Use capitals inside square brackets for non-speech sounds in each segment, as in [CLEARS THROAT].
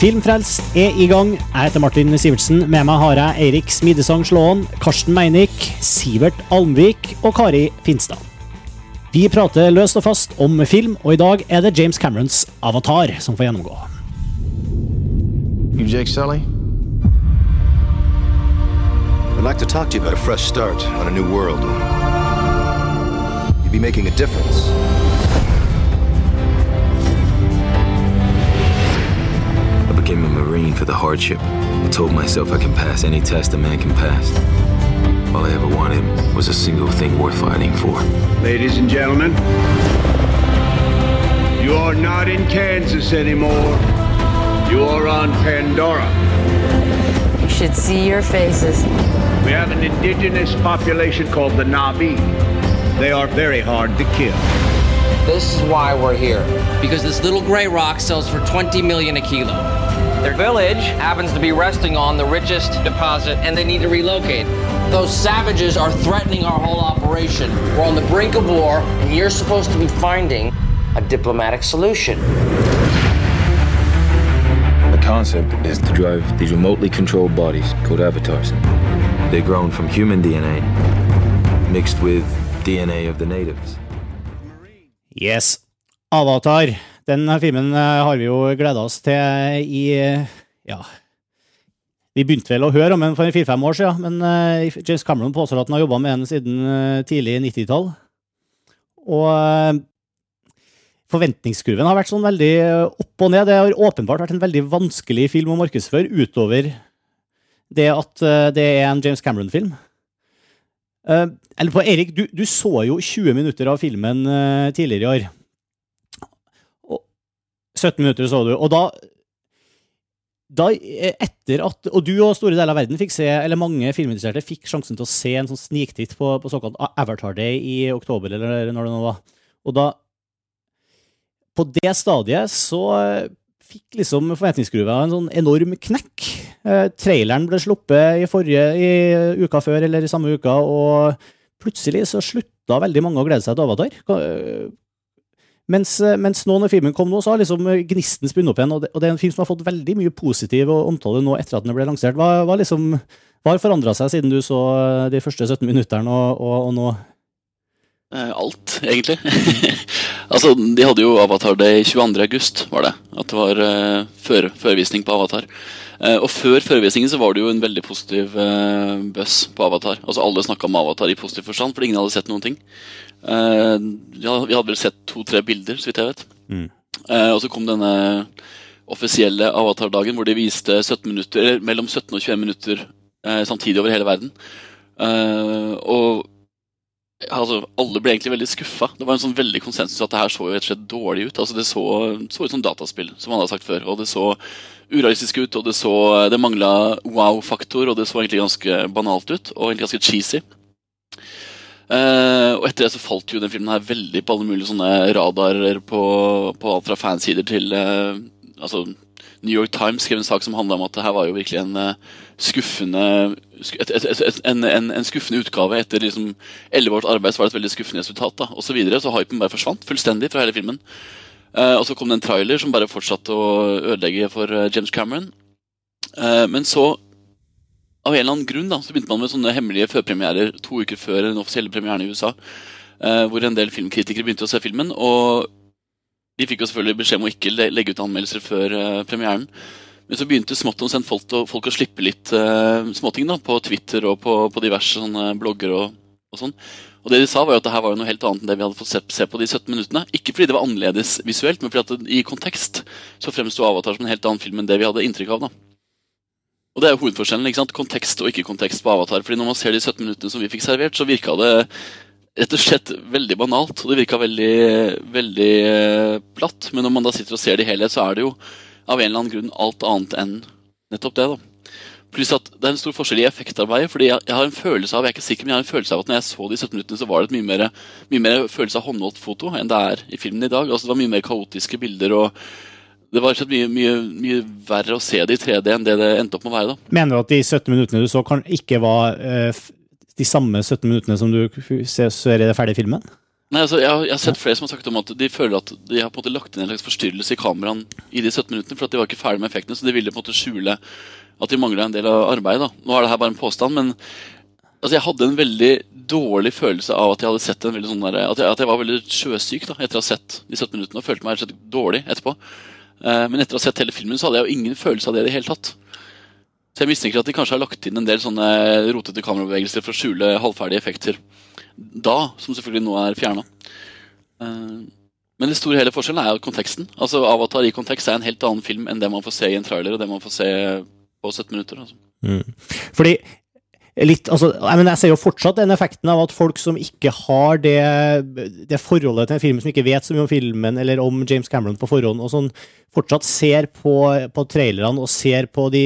Filmfrelst er i gang. Jeg heter Martin Sivertsen. Med meg har jeg Eirik Smidesang Slåen, Karsten Meinik, Sivert Almvik og Kari Finstad. Vi prater løst og fast om film, og i dag er det James Camerons Avatar som får gjennomgå. You Jake Sully? I'd like to talk to you about a fresh start on a new world. You'd be making a difference. Became a Marine for the hardship. I told myself I can pass any test a man can pass. All I ever wanted was a single thing worth fighting for. Ladies and gentlemen, you are not in Kansas anymore. You are on Pandora. You should see your faces. We have an indigenous population called the Navi. They are very hard to kill. This is why we're here. because this little gray rock sells for 20 million a kilo. Their village happens to be resting on the richest deposit, And they need to relocate. Those savages are threatening our whole operation. We're on the brink of war, and you're supposed to be finding a diplomatic solution. The concept is to drive these remotely controlled bodies called avatars. They're grown from human DNA mixed with DNA of the natives. Yes. Avatar. Den filmen eh, har vi jo gleda oss til i Ja. Vi begynte vel å høre om den for fire-fem år siden, men eh, James Cameron påstår at han har jobba med den siden eh, tidlig 90-tall. Og forventningskurven har vært sånn veldig opp og ned. Det har åpenbart vært en veldig vanskelig film å markedsføre utover det at det er en James Cameron-film. Eller på Erik, du, du så jo 20 minutter av filmen tidligere i år. Og 17 minutter så du, og da da, eh, etter at, og du og store deler av verden fikk se, eller mange filminteresserte fikk sjansen til å se en sånn sniktitt på, på såkalt Avatar Day i oktober, eller når det nå var. Og da På det stadiet så eh, fikk liksom forventningsgruva en sånn enorm knekk. Eh, traileren ble sluppet i forrige i uka før, eller i samme uka, og plutselig så slutta veldig mange å glede seg til Avatar. Mens, eh, mens nå når filmen kom nå, så har liksom gnisten spunnet opp igjen, og det, og det er en film som har fått veldig mye positiv omtale nå etter at den ble lansert. Hva, hva, liksom, har forandra seg siden du så eh, de første 17 minuttene og, og, og nå? Eh, Alt, egentlig. [LAUGHS] altså, De hadde jo Avatar Day 22. august, var det. At det var uh, før, førvisning på Avatar. Uh, og før førvisningen så var det jo en veldig positiv uh, buzz på Avatar. Altså Alle snakka om Avatar i positiv forstand, fordi ingen hadde sett noen ting. Eh, vi hadde vel sett to-tre bilder, så vidt jeg vet. Mm. Eh, og så kom denne offisielle Avatar-dagen hvor de viste 17 minutter, eller mellom 17 og 21 minutter eh, samtidig over hele verden. Og altså, alle ble egentlig veldig skuffa. Det var en sånn veldig konsensus at det her så jo rett og slett dårlig ut. Altså, det så, så ut som dataspill, som alle har sagt før. Og det så urealistisk ut, og det så Det mangla wow-faktor, og det så egentlig ganske banalt ut. Og egentlig ganske cheesy. Eh, og etter det så falt jo den filmen her veldig på alle mulige sånne radarer på, på alt fra fansider til uh, Altså, New York Times skrev en sak som handla om at det her var jo virkelig en uh, skuffende et, et, et, en, en, en skuffende utgave. Etter liksom elleve års arbeid så var det et veldig skuffende resultat. da, og Så, videre, så hypen bare forsvant fullstendig fra hele filmen. Og så kom det en trailer som bare fortsatte å ødelegge for James Cameron. Men så av en eller annen grunn da, så begynte man med sånne hemmelige førpremierer to uker før den offisielle premieren i USA. eh, hvor en del filmkritikere begynte å se filmen. Og de fikk jo selvfølgelig beskjed om å ikke legge ut anmeldelser før eh, premieren. Men så begynte smått og sent folk, folk å slippe litt eh, småting da, på Twitter og på, på diverse blogger og, og sånn. Og det de sa var jo at det var noe helt annet enn det vi hadde fått se, se på de 17 minuttene. Ikke fordi det var annerledes visuelt, men fordi at det, i kontekst så fremsto Avatar som en helt annen film enn det vi hadde inntrykk av. da. Og det er jo hovedforskjellen. ikke sant? Kontekst og ikke kontekst på Avatar. Fordi når man ser de 17 minuttene som vi fikk servert, så virka det rett og slett veldig banalt. Og det virka veldig, veldig eh, platt. Men når man da sitter og ser det i helhet, så er det jo av en eller annen grunn alt annet enn nettopp det. da. Pluss at det er en stor forskjell i effektarbeidet. fordi jeg, jeg har en følelse av jeg er ikke sikker, men jeg har en følelse av at når jeg så de 17 minuttene, så var det et mye mer, mye mer følelse av håndholdt foto enn det er i filmen i dag. Altså Det var mye mer kaotiske bilder. og det var mye, mye, mye verre å se det i 3D enn det det endte opp med å være. da. Mener du at de 17 minuttene du så, kan ikke var eh, de samme 17 minuttene som du ser, i den ferdige filmen? Nei, altså, jeg, jeg har sett flere som har sagt om at de føler at de har på en måte lagt inn en slags forstyrrelse i kameraene i de 17 minuttene, for at de var ikke ferdig med effektene, så de ville på en måte skjule at de mangla en del av arbeidet. da. Nå er det her bare en påstand, men altså, jeg hadde en veldig dårlig følelse av at jeg hadde sett en veldig sånn der, at, jeg, at jeg var veldig sjøsyk da, etter å ha sett de 17 minuttene og følte meg rett og slett dårlig etterpå. Eh, men etter å ha sett hele filmen så hadde jeg jo ingen følelse av det i det hele tatt. Så jeg mistenker at de kanskje har lagt inn en del sånne rotete kamerabevegelser for å skjule halvferdige effekter da, som selvfølgelig nå er fjerna. Men det store hele forskjellen er jo konteksten. Altså Avatar i kontekst er en helt annen film enn det man får se i en trailer, og det man får se på 17 minutter. Altså. Fordi litt, altså, jeg, mener, jeg ser jo fortsatt den effekten av at folk som ikke har det, det forholdet til en film, som ikke vet så mye om filmen eller om James Cameron på forhånd, og sånn, fortsatt ser på, på trailerne og ser på de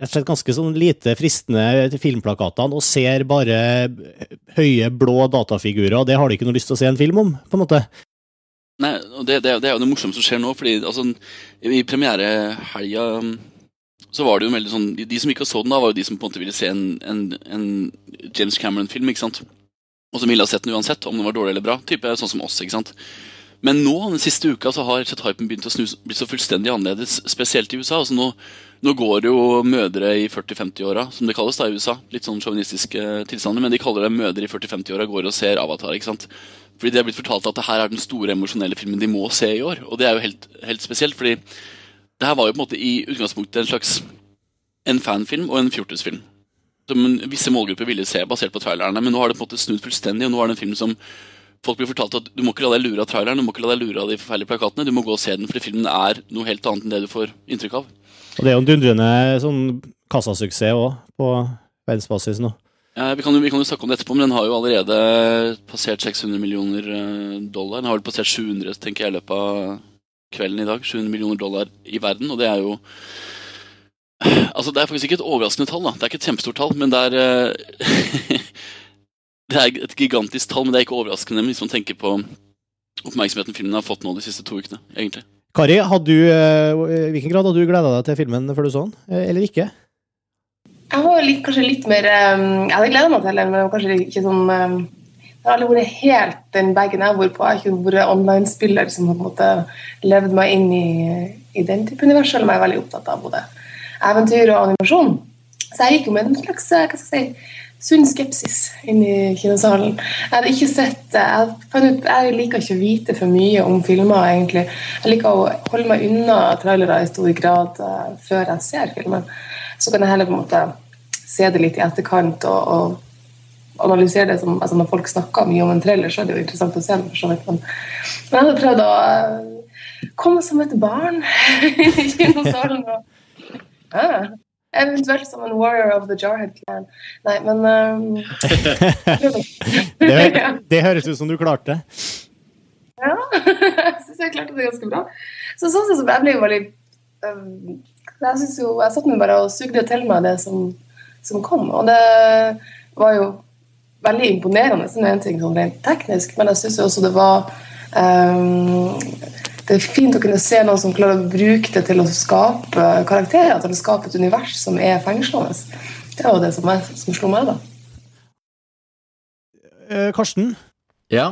rett og slett ganske sånn lite fristende filmplakatene og ser bare høye, blå datafigurer, og det har de ikke noe lyst til å se en film om, på en måte. Nei, og det, det, det er jo det morsomme som skjer nå, fordi altså, i premierehelga så var det jo veldig sånn de, de, som ikke så den, da var jo de som på en måte ville se en, en, en James Cameron-film. ikke sant? Og som ville ha sett den uansett, om den var dårlig eller bra. Type sånn som oss. ikke sant? Men nå, den siste uka, så har hypen begynt å snu, bli så fullstendig annerledes, spesielt i USA. altså nå nå går jo mødre i 40-50-åra, som det kalles da i USA. Litt sånn sjåvinistiske tilstander, men de kaller det mødre i 40-50-åra går og ser Avatar. ikke sant? Fordi de har blitt fortalt at det her er den store emosjonelle filmen de må se i år. Og det er jo helt, helt spesielt, fordi det her var jo på en måte i utgangspunktet en slags en fanfilm og en fjortisfilm. Som visse målgrupper ville se basert på trailerne, men nå har det på en måte snudd fullstendig. og nå er det en film som folk blir fortalt at du må ikke la deg lure av traileren, du må ikke la deg lure av de forferdelige plakatene, du må gå og se den, fordi filmen er noe helt annet enn det du får inntrykk av. Og det er jo en dundrende sånn kassasuksess òg, på verdensbasis nå. Ja, vi, kan jo, vi, kan jo, snakke om det etterpå, men den har jo allerede passert 600 millioner eh, dollar. Den har vel passert 700 tenker jeg, i løpet av kvelden i dag. 700 millioner dollar i verden, og det er jo Altså, Det er faktisk ikke et overraskende tall. da. Det er ikke et kjempestort tall, men det er eh, [LAUGHS] Det er et gigantisk tall, men det er ikke overraskende hvis man tenker på oppmerksomheten filmen har fått nå de siste to ukene. egentlig. Kari, du, eh, i hvilken grad hadde du gleda deg til filmen før du så den, eh, eller ikke? Jeg var litt, kanskje litt mer Jeg hadde gleda meg til den, men kanskje ikke sånn Det har aldri vært helt den bagen jeg har vært på. Jeg har ikke vært online-spiller som har på en måte levd meg inn i, i den type univers, selv om jeg er veldig opptatt av både eventyr og animasjon. Så jeg gikk jo med en slags hva skal jeg si, sunn skepsis inn i kinosalen. Jeg hadde ikke sett jeg, ut, jeg liker ikke å vite for mye om filmer, egentlig. Jeg liker å holde meg unna trailere i stor grad uh, før jeg ser filmen. Så kan jeg heller på en måte se det litt i etterkant og, og analysere det som altså Når folk snakker mye om en trailer, så er det jo interessant å se den. for så vidt, men, jeg hadde prøvd å uh, komme som et barn [LAUGHS] i kinosalen. og uh, Eventuelt som en warrior of the Jarhead Clan. Nei, men um... [LAUGHS] det, [LAUGHS] det, høres ut som du klarte. Ja, jeg syns jeg klarte det ganske bra. Så sånn sett jeg ble jo veldig um, Jeg synes jo, jeg satt meg bare og sugde til meg det som, som kom, og det var jo veldig imponerende som en ting sånn rent teknisk, men jeg syns også det var um, det er fint å kunne se noen som klarer å bruke det til å skape karakterer, til å skape et univers som er fengslende. Det var det som, er, som slo meg, da. Eh, Karsten? Ja?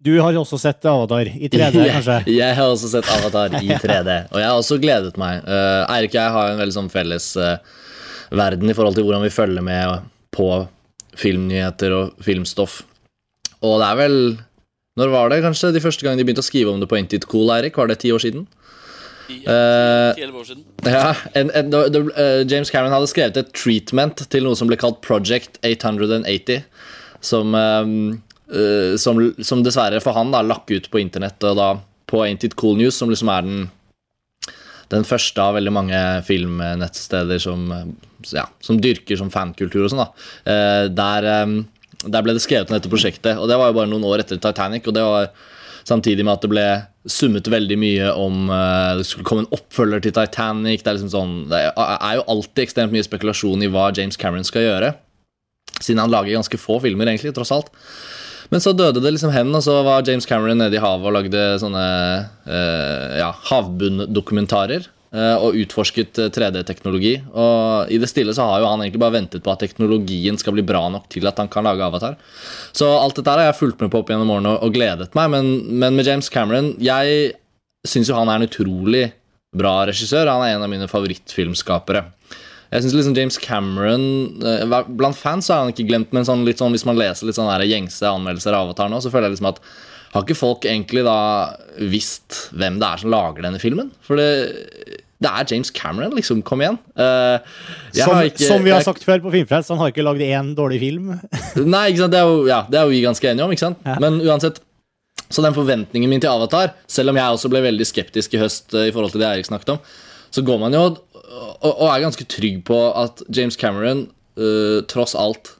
Du har også sett Avatar i [LAUGHS] 3D, kanskje? jeg har også sett Avatar i 3D, [LAUGHS] og jeg har også gledet meg. Uh, Eirik og jeg har en veldig sånn felles uh, verden i forhold til hvordan vi følger med på filmnyheter og filmstoff. Og det er vel når var det kanskje de første gang de begynte å skrive om det på Entit Cool, Eirik? Var det ti år siden? Ja, ti år siden. Uh, ja, en, en, uh, James Cameron hadde skrevet et treatment til noe som ble kalt Project 880. Som, uh, som, som dessverre for han da lakk ut på internett og da på Ain't It Cool News, som liksom er den, den første av veldig mange filmnettsteder som, ja, som dyrker som fankultur og sånn. da Der um, der ble det skrevet om dette prosjektet, og det var jo bare noen år etter Titanic. og det var Samtidig med at det ble summet veldig mye om uh, det skulle komme en oppfølger til Titanic. Det er, liksom sånn, det er jo alltid ekstremt mye spekulasjon i hva James Cameron skal gjøre. Siden han lager ganske få filmer, egentlig, tross alt. Men så døde det liksom hen, og så var James Cameron nede i havet og lagde sånne uh, ja, havbunndokumentarer. eh, og utforsket eh, 3D-teknologi. Og i det stille så har jo han egentlig bare ventet på at teknologien skal bli bra nok til at han kan lage Avatar. Så alt dette har jeg fulgt med på opp gjennom årene og gledet meg, men, men med James Cameron Jeg syns jo han er en utrolig bra regissør. Han er en av mine favorittfilmskapere. Jeg synes liksom James Cameron eh, Blant fans så er han ikke glemt, men sånn, litt sånn, hvis man leser litt sånn gjengse anmeldelser av Avatar nå, så føler jeg liksom at har ikke folk egentlig da visst hvem det er som lager denne filmen? For det, det er James Cameron, liksom. Kom igjen. Uh, Som, har ikke- som vi har jeg- sagt før på Filmfrelst, han har ikke lagd én dårlig film. [LAUGHS] Nei, ikke sant? Det, er jo, ja, det er jo vi ganske enige om, ikke sant? Men uansett Så den forventningen min til Avatar, selv om jeg også ble veldig skeptisk i høst uh, i forhold til det Eirik snakket om, så går man jo og, og er ganske trygg på at James Cameron uh, tross alt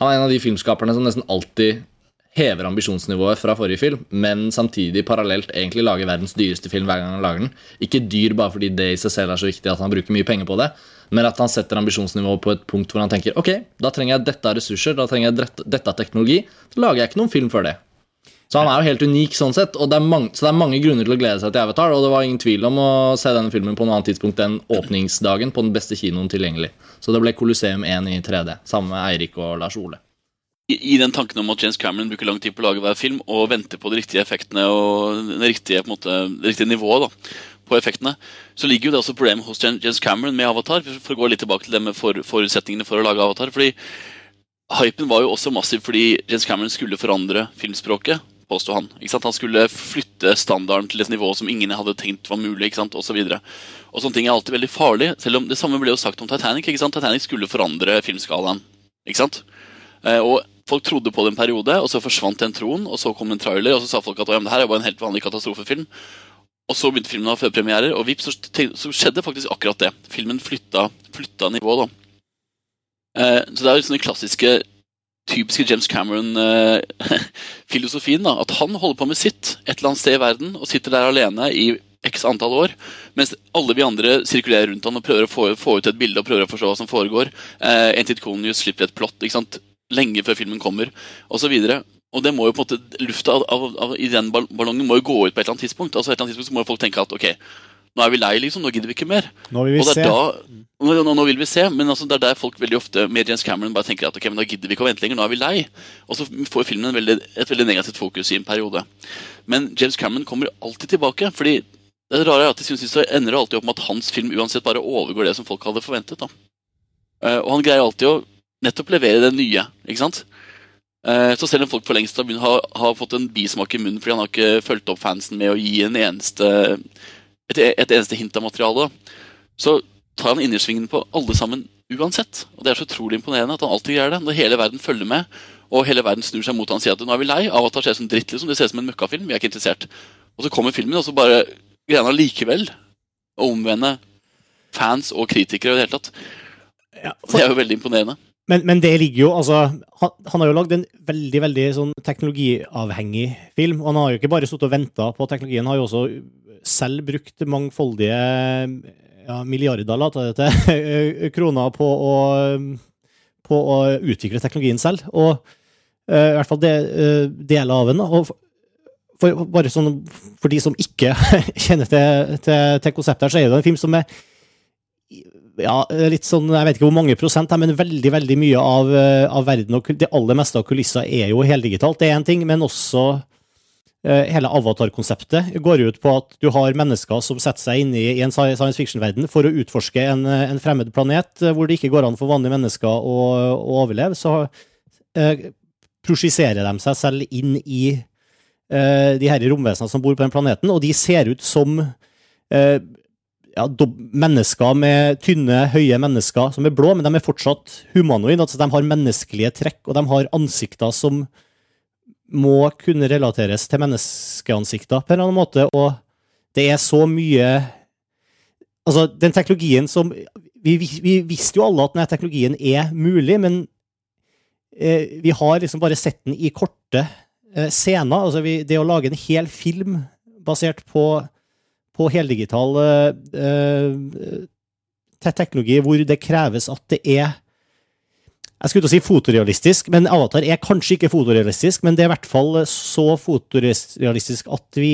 Han er en av de filmskaperne som nesten alltid hever ambisjonsnivået fra forrige film, men samtidig parallelt egentlig lager verdens dyreste film hver gang han lager den. Ikke dyr bare fordi det i seg selv er så viktig at han bruker mye penger på det, men at han setter ambisjonsnivået på et punkt hvor han tenker ok, da trenger jeg dette av ressurser, da trenger jeg dette av teknologi, så lager jeg ikke noen film før det. Så han er jo helt unik sånn sett, og det er mange, så det er mange grunner til å glede seg til Avatar, og det var ingen tvil om å se denne filmen på noe annet tidspunkt enn åpningsdagen på den beste kinoen tilgjengelig. Så det ble Colosseum 1 i 3D, sammen med Eirik og Lars Ole. I, den tanken om at James Cameron bruker lang tid på å lage hver film og venter på de riktige effektene og det riktige, måte, det riktige nivået da, på effektene, så ligger jo det også problemet hos James Cameron med Avatar. For å gå litt tilbake til det med for, forutsetningene for å lage Avatar. fordi Hypen var jo også massiv fordi James Cameron skulle forandre filmspråket. Påstod han. Han skulle flytte standarden til et nivå som ingen hadde tenkt var mulig. ikke sant? Og, så videre. og sånne ting er alltid veldig farlig. Selv om Det samme ble jo sagt om Titanic. ikke sant? Titanic skulle forandre filmskalaen. ikke sant? Eh, og Folk trodde på det en periode, og så forsvant den troen. og Så kom en trailer, og så sa folk at «Å, ja, det her er bare en helt vanlig katastrofefilm. Og så begynte filmen å ha førpremierer, og vips, så, skjedde faktisk akkurat det. Filmen flytta, flytta nivå, da. Eh, så det er sånn den klassiske, typiske James Cameron-filosofien. At han holder på med sitt et eller annet sted i verden, og sitter der alene i x antall år, mens alle vi andre sirkulerer rundt han og prøver å få, få ut et bilde og prøver å forstå hva som foregår. Eh, Entitconius slipper et plott ikke sant? lenge før filmen kommer, osv. Og det må jo på en måte, Lufta av, av, av, i den ballongen må jo gå ut på et eller annet tidspunkt. altså et eller annet tidspunkt så må folk tenke at ok, nå er vi lei, liksom, nå gidder vi ikke mer. Nå vil vi se. da, nå, nå, nå vil vi se, men altså, det er der folk veldig ofte med James Cameron bare tenker at ok, men da gidder vi ikke å vente lenger, nå er vi lei. Og så får filmen en veldig, et veldig negativt fokus i en periode. Men James Cameron kommer alltid tilbake. fordi det rare er at de synes det ender alltid opp med at hans film uansett bare overgår det som folk hadde forventet. da. Eh, og han greier alltid å nettopp levere det nye. ikke sant? Eh, Så selv om folk for lengst har, har fått en bismak i munnen fordi han har ikke fulgt opp fansen med å gi en eneste, et, et eneste hint av materialet, så tar han innersvingen på alle sammen uansett. Og Det er så utrolig imponerende at han alltid gjør det. Når hele verden følger med, og hele verden snur seg mot han og sier at nå er vi lei av at det ser ut som dritt. liksom, Det ser ut som en møkkafilm. Vi er ikke interessert. Og så kommer filmen, og så bare greier han allikevel å omvende fans og kritikere i det hele tatt. Og Det er jo veldig imponerende. Men, men det ligger jo altså Han, han har jo lagd en veldig veldig sånn teknologiavhengig film. Og han har jo ikke bare sittet og venta på teknologien, han har jo også selv brukt mangfoldige ja, milliarder la ta det til, [LAUGHS] kroner på å, på å utvikle teknologien selv. Og uh, i hvert fall de, uh, deler av den. Og for, bare sånn, for de som ikke [LAUGHS] kjenner til, til, til konseptet, her, så er det en film som er ja, litt sånn, jeg vet ikke hvor mange prosent, men veldig veldig mye av, eh, av verden og det aller meste av kulisser er jo heldigitalt. Det er en ting, men også eh, hele avatar-konseptet går ut på at du har mennesker som setter seg inn i, i en science fiction-verden for å utforske en, eh, en fremmed planet eh, hvor det ikke går an for vanlige mennesker å, å overleve. Så eh, prosjiserer de seg selv inn i eh, de her romvesenene som bor på den planeten, og de ser ut som eh, ja, mennesker med tynne, høye mennesker som er blå, men de er fortsatt humanoide. Altså de har menneskelige trekk, og de har ansikter som må kunne relateres til menneskeansikter på en eller annen måte, og det er så mye Altså, den teknologien som Vi, vi, vi visste jo alle at denne teknologien er mulig, men eh, vi har liksom bare sett den i korte eh, scener. Altså, vi, det å lage en hel film basert på på heldigital eh, teknologi hvor det kreves at det er Jeg skulle til å si fotorealistisk, men Avatar er kanskje ikke fotorealistisk, men det er i hvert fall så fotorealistisk at vi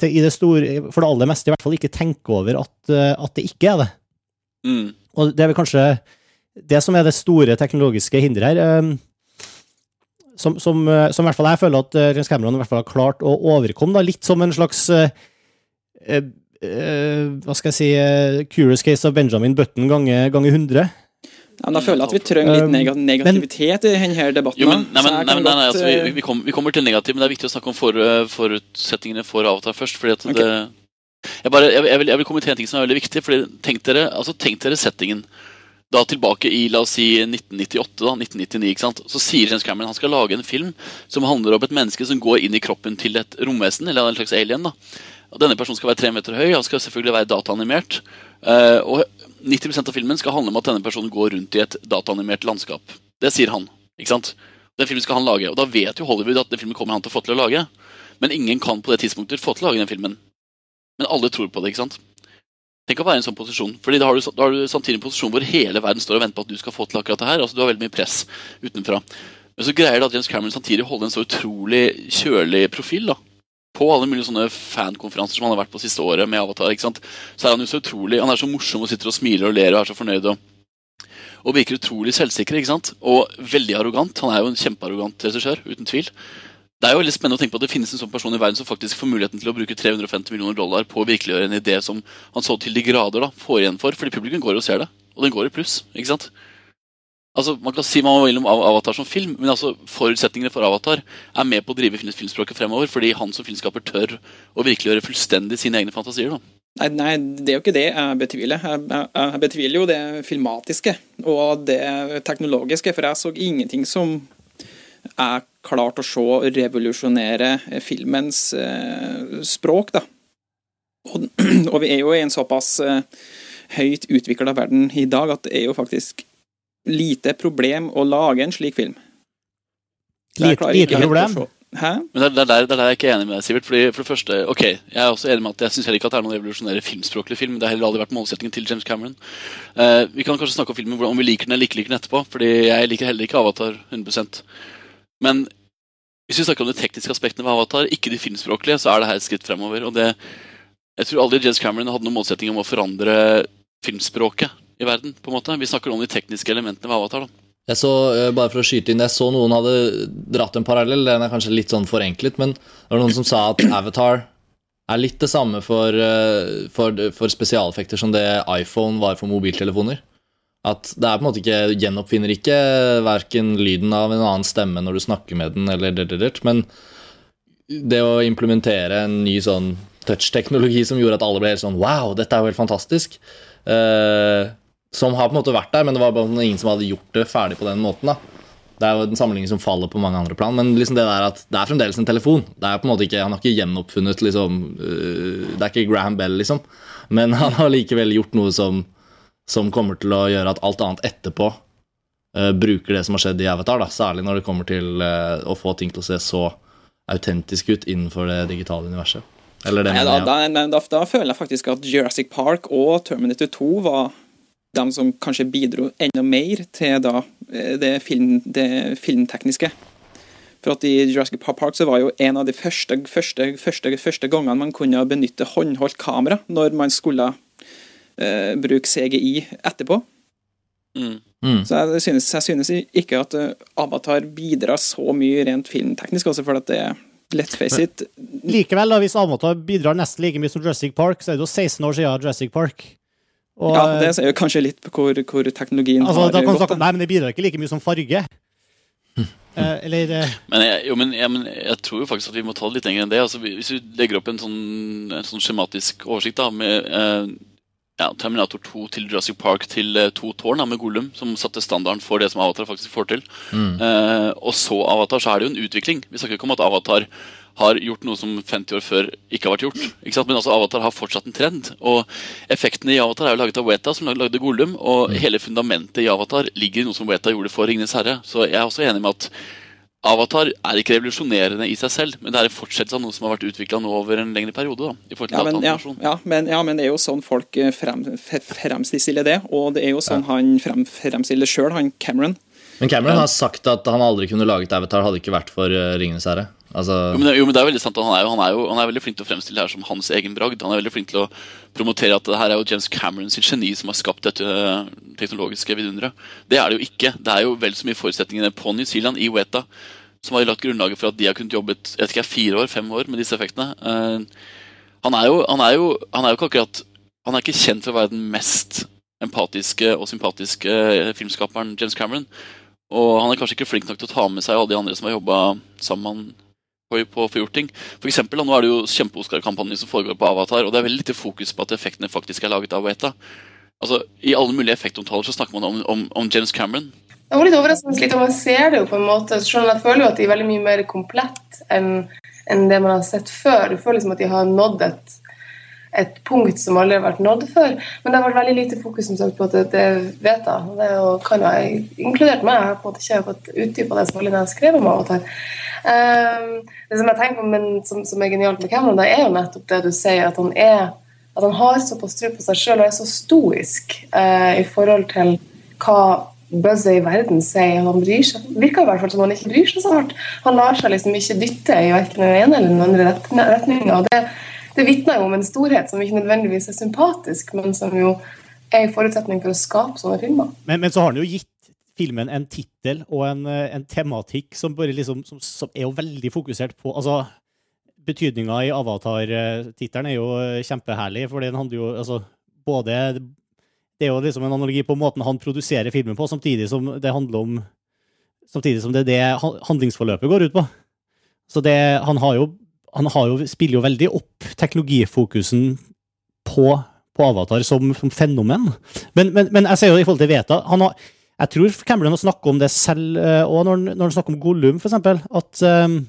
i det store, for det aller meste i hvert fall ikke tenker over at, eh, at det ikke er det. Mm. Og det er vel kanskje det som er det store teknologiske hinderet her. eh, Som, som, eh, som i hvert fall jeg føler at Rens James Cameron i hvert fall har klart å overkomme. Da, litt som en slags eh, eh, Hva skal jeg si Curious Case of Benjamin Button ganger gange 100. Ja, men da føler jeg at vi trenger litt Um, neg negativitet i denne debatten. Jo, men, nei, men, jeg nei, nei, nei, altså, vi, eh, vi, kommer, vi kommer til negativ, men det er viktig å snakke om for, eh, forutsetningene for Avatar først. fordi at det jeg, bare, jeg, jeg, vil, jeg vil kommentere en ting som er veldig viktig. fordi Tenk dere, altså, tenk dere settingen da tilbake i la oss si 1998, da, 1999. ikke sant? Så sier James Cameron han skal lage en film som handler om et menneske som går inn i kroppen til et romvesen, eller en slags alien. da. Og Denne personen skal være tre meter høy, han skal selvfølgelig være dataanimert. Uh, og 90 av filmen skal handle om at denne personen går rundt i et dataanimert landskap. Det sier han. ikke sant? Den filmen skal han lage, og da vet jo Hollywood at den filmen kommer han til å få til å lage. Men ingen kan på det tidspunktet få til å lage den filmen. Men alle tror på det. ikke sant? Tenk å være i en sånn posisjon. Fordi da har, du, da har du samtidig en posisjon hvor hele verden står og venter på at du skal få til akkurat det her. altså Du har veldig mye press utenfra. Men så greier at James Cameron samtidig holder en så utrolig kjølig profil. da på alle mulige sånne fankonferanser som han har vært på siste året med Avatar. ikke sant? Så er han jo så utrolig, han er så morsom og sitter og smiler og ler og er så fornøyd. og, og virker utrolig selvsikker ikke sant? og veldig arrogant. Han er jo en kjempearrogant regissør, uten tvil. Det er jo veldig spennende å tenke på at det finnes en sånn person i verden som faktisk får muligheten til å bruke 350 millioner dollar på å virkeliggjøre en idé som han så til de grader da, får igjen for, fordi publikum går og ser det. Og den går i pluss. ikke sant? Altså, Man kan si man vil om Avatar som film, men altså forutsetningene for Avatar er med på å drive filmspråket fremover, fordi han som filmskaper tør å virkeliggjøre fullstendig sine egne fantasier. da. Nei, nei, det er jo ikke det jeg betviler. Jeg, betviler jo det filmatiske og det teknologiske, for jeg så ingenting som jeg klarte å se revolusjonere filmens eh, språk, da. Og, [CLEARS THROAT] og vi er jo i en såpass eh, høyt utvikla verden i dag at det er jo faktisk lite problem å lage en slik film. Lite, problem. Hæ? Men det er, det, er der, det er der jeg ikke er enig med deg, Sivert. Fordi for det første, ok, Jeg er også enig med at jeg syns heller ikke at det er noen revolusjonære filmspråklig film. Det har heller aldri vært målsettingen til James Cameron. Uh, vi kan kanskje snakke om filmen om vi liker den eller ikke liker den etterpå. Fordi jeg liker heller ikke Avatar 100% Men hvis vi snakker om de tekniske aspektene ved Avatar, ikke de filmspråklige, så er det her et skritt fremover. Og det, jeg tror aldri James Cameron hadde noen målsetting om å forandre filmspråket i verden. på en måte. Vi snakker om de tekniske elementene ved Avatar. da. Jeg så, eh, bare for å skyte inn, jeg så noen hadde dratt en parallell, den er kanskje litt sånn forenklet, men det var noen som sa at [CLEARS THROAT] Avatar er litt det samme for, eh, for, for spesialeffekter som det iPhone var for mobiltelefoner. At det er på en måte ikke gjenoppfinner ikke verken lyden av en annen stemme når du snakker med den, eller det, det, det, men det å implementere en ny sånn touch-teknologi som gjorde at alle ble helt sånn Wow, dette er jo helt fantastisk. Eh, som har på en måte vært der, men det var bare ingen som hadde gjort det ferdig på den måten. da Det er jo en sammenligning som faller på mange andre plan, men liksom det der at det er fremdeles en telefon. Det er på en måte ikke, Han har ikke gjenoppfunnet liksom øh, Det er ikke Graham Bell, liksom. Men [LAUGHS] han har likevel gjort noe som, som kommer til å gjøre at alt annet etterpå uh, bruker det som har skjedd i Avatar. da Særlig når det kommer til uh, å få ting til å se så autentisk ut innenfor det digitale universet. Eller det Nei, da, da, da, da føler jeg faktisk at Jurassic Park og Terminator 2 var de som kanskje bidro enda mer til da, eh, det, film, det filmtekniske. For at I Jurassic Park så var jo en av de første, første, første, første gangene man kunne benytte håndholdt kamera når man skulle eh, bruke CGI etterpå. Mm. Mm. Så jeg synes, jeg synes ikke at eh, Avatar bidrar så mye rent filmteknisk, også for at det er Let's face it. Likevel, da, hvis Avatar bidrar nesten like mye som Jurassic Park, så er det jo 16 år siden Jurassic Park. Og, ja, det sier jo kanskje litt på hvor, hvor teknologien altså, har kan gått. snakke Nei, men det bidrar ikke like mye som farge. Uh, [LAUGHS] eller uh... Men jeg, jo, men, jeg, men jeg tror jo faktisk at vi må ta det litt lenger enn det. Altså, hvis vi legger opp en sånn, en sånn skjematisk oversikt da, med uh, ja, Terminator 2 til Jurassic Park til to tårn da, med Gollum, som satte standarden for det som Avatar faktisk får til. Mm. Eh, og så Avatar, så er det jo en utvikling. Vi snakker ikke om at Avatar har gjort noe som 50 år før ikke har vært gjort. Ikke sant? Men altså Avatar har fortsatt en trend. Og effektene i Avatar er jo laget av Weta, som lagde Goldum, Og hele fundamentet i Avatar ligger i noe som Weta gjorde for Ringenes herre. Så jeg er også enig med at Avatar er ikke revolusjonerende i seg selv, men det er en fortsettelse av noe som har vært utvikla over en lengre periode. da, i forhold til Ja men, ja, ja, men, ja, men det er jo sånn folk eh, frem, fremstiller det, og det er jo sånn han frem, fremstiller det sjøl, han Cameron. Men Cameron har sagt at han aldri kunne laget Avatar hadde ikke vært for uh, Ringenes herre. Altså, Jo men, det, jo, men det er veldig sant. Han er, jo, han, er jo, han er veldig flink til å fremstille det her som hans egen bragd. Han er veldig flink til å promotere at det her er jo James Cameron sin geni som har skapt dette eh, teknologiske vidunderet. Det er det jo ikke. Det er jo vel så mye forutsetningene på New Zealand, i Weta, som har lagt grunnlaget for at de har kunnet jobbe jeg vet ikke, fire år, fem år med disse effektene. Eh, han, er jo, han, er jo, han er jo ikke akkurat Han er ikke kjent for å være den mest empatiske og sympatiske eh, filmskaperen James Cameron. Og han er kanskje ikke flink nok til å ta med seg alle de andre som har jobba sammen med han på, å få gjort ting. For eksempel, nå er det jo kjempe-Oscar-kampanjer som foregår på Avatar, og det er veldig lite fokus på at effektene faktisk er laget av Weta. Altså, I alle mulige effektomtaler så snakker man om, om, om James Cameron. Det var litt overraskende litt, om man ser det jo på en måte. Selv om jeg føler jo at de er veldig mye mer komplett enn enn det man har sett før. Du føler liksom at de har nådd et, et punkt som aldri har vært nådd før. Men det har vært veldig lite fokus som sagt, på at det, det vet jeg. Det er jo, kan jeg, inkludert meg. Jeg har på en måte ikke fått utdypa det så veldig når jeg skrev om og Um, det som jeg tenker på, men som, som er genialt med Cameron, det er jo nettopp det du sier, at han er at han har såpass tro på seg sjøl og er så stoisk uh, i forhold til hva buzzer i verden sier. Han bryr seg, virker i hvert fall som han ikke bryr seg så hardt. Han lar seg liksom ikke dytte i verken den ene eller den andre retninga. Det, det vitner jo om en storhet som ikke nødvendigvis er sympatisk, men som jo er en forutsetning for å skape sånne filmer. Men, men så har han jo gitt filmen en tittel og en, eh, en, tematikk som, liksom, som, som er jo veldig fokusert på altså, Betydninga i Avatar-tittelen er jo eh, kjempeherlig, for den handler jo altså, både Det er jo liksom en analogi på måten han produserer filmen på, samtidig som det handler om Samtidig som det er det handlingsforløpet går ut på. Så det, han har jo han jo, spiller jo veldig opp teknologifokusen på, på Avatar som, som fenomen. Men, men, men, jeg ser jo i forhold til Veta har, Jeg tror Cameron har snakket om det selv, og når, når han snakker om Gollum, eksempel, at, um,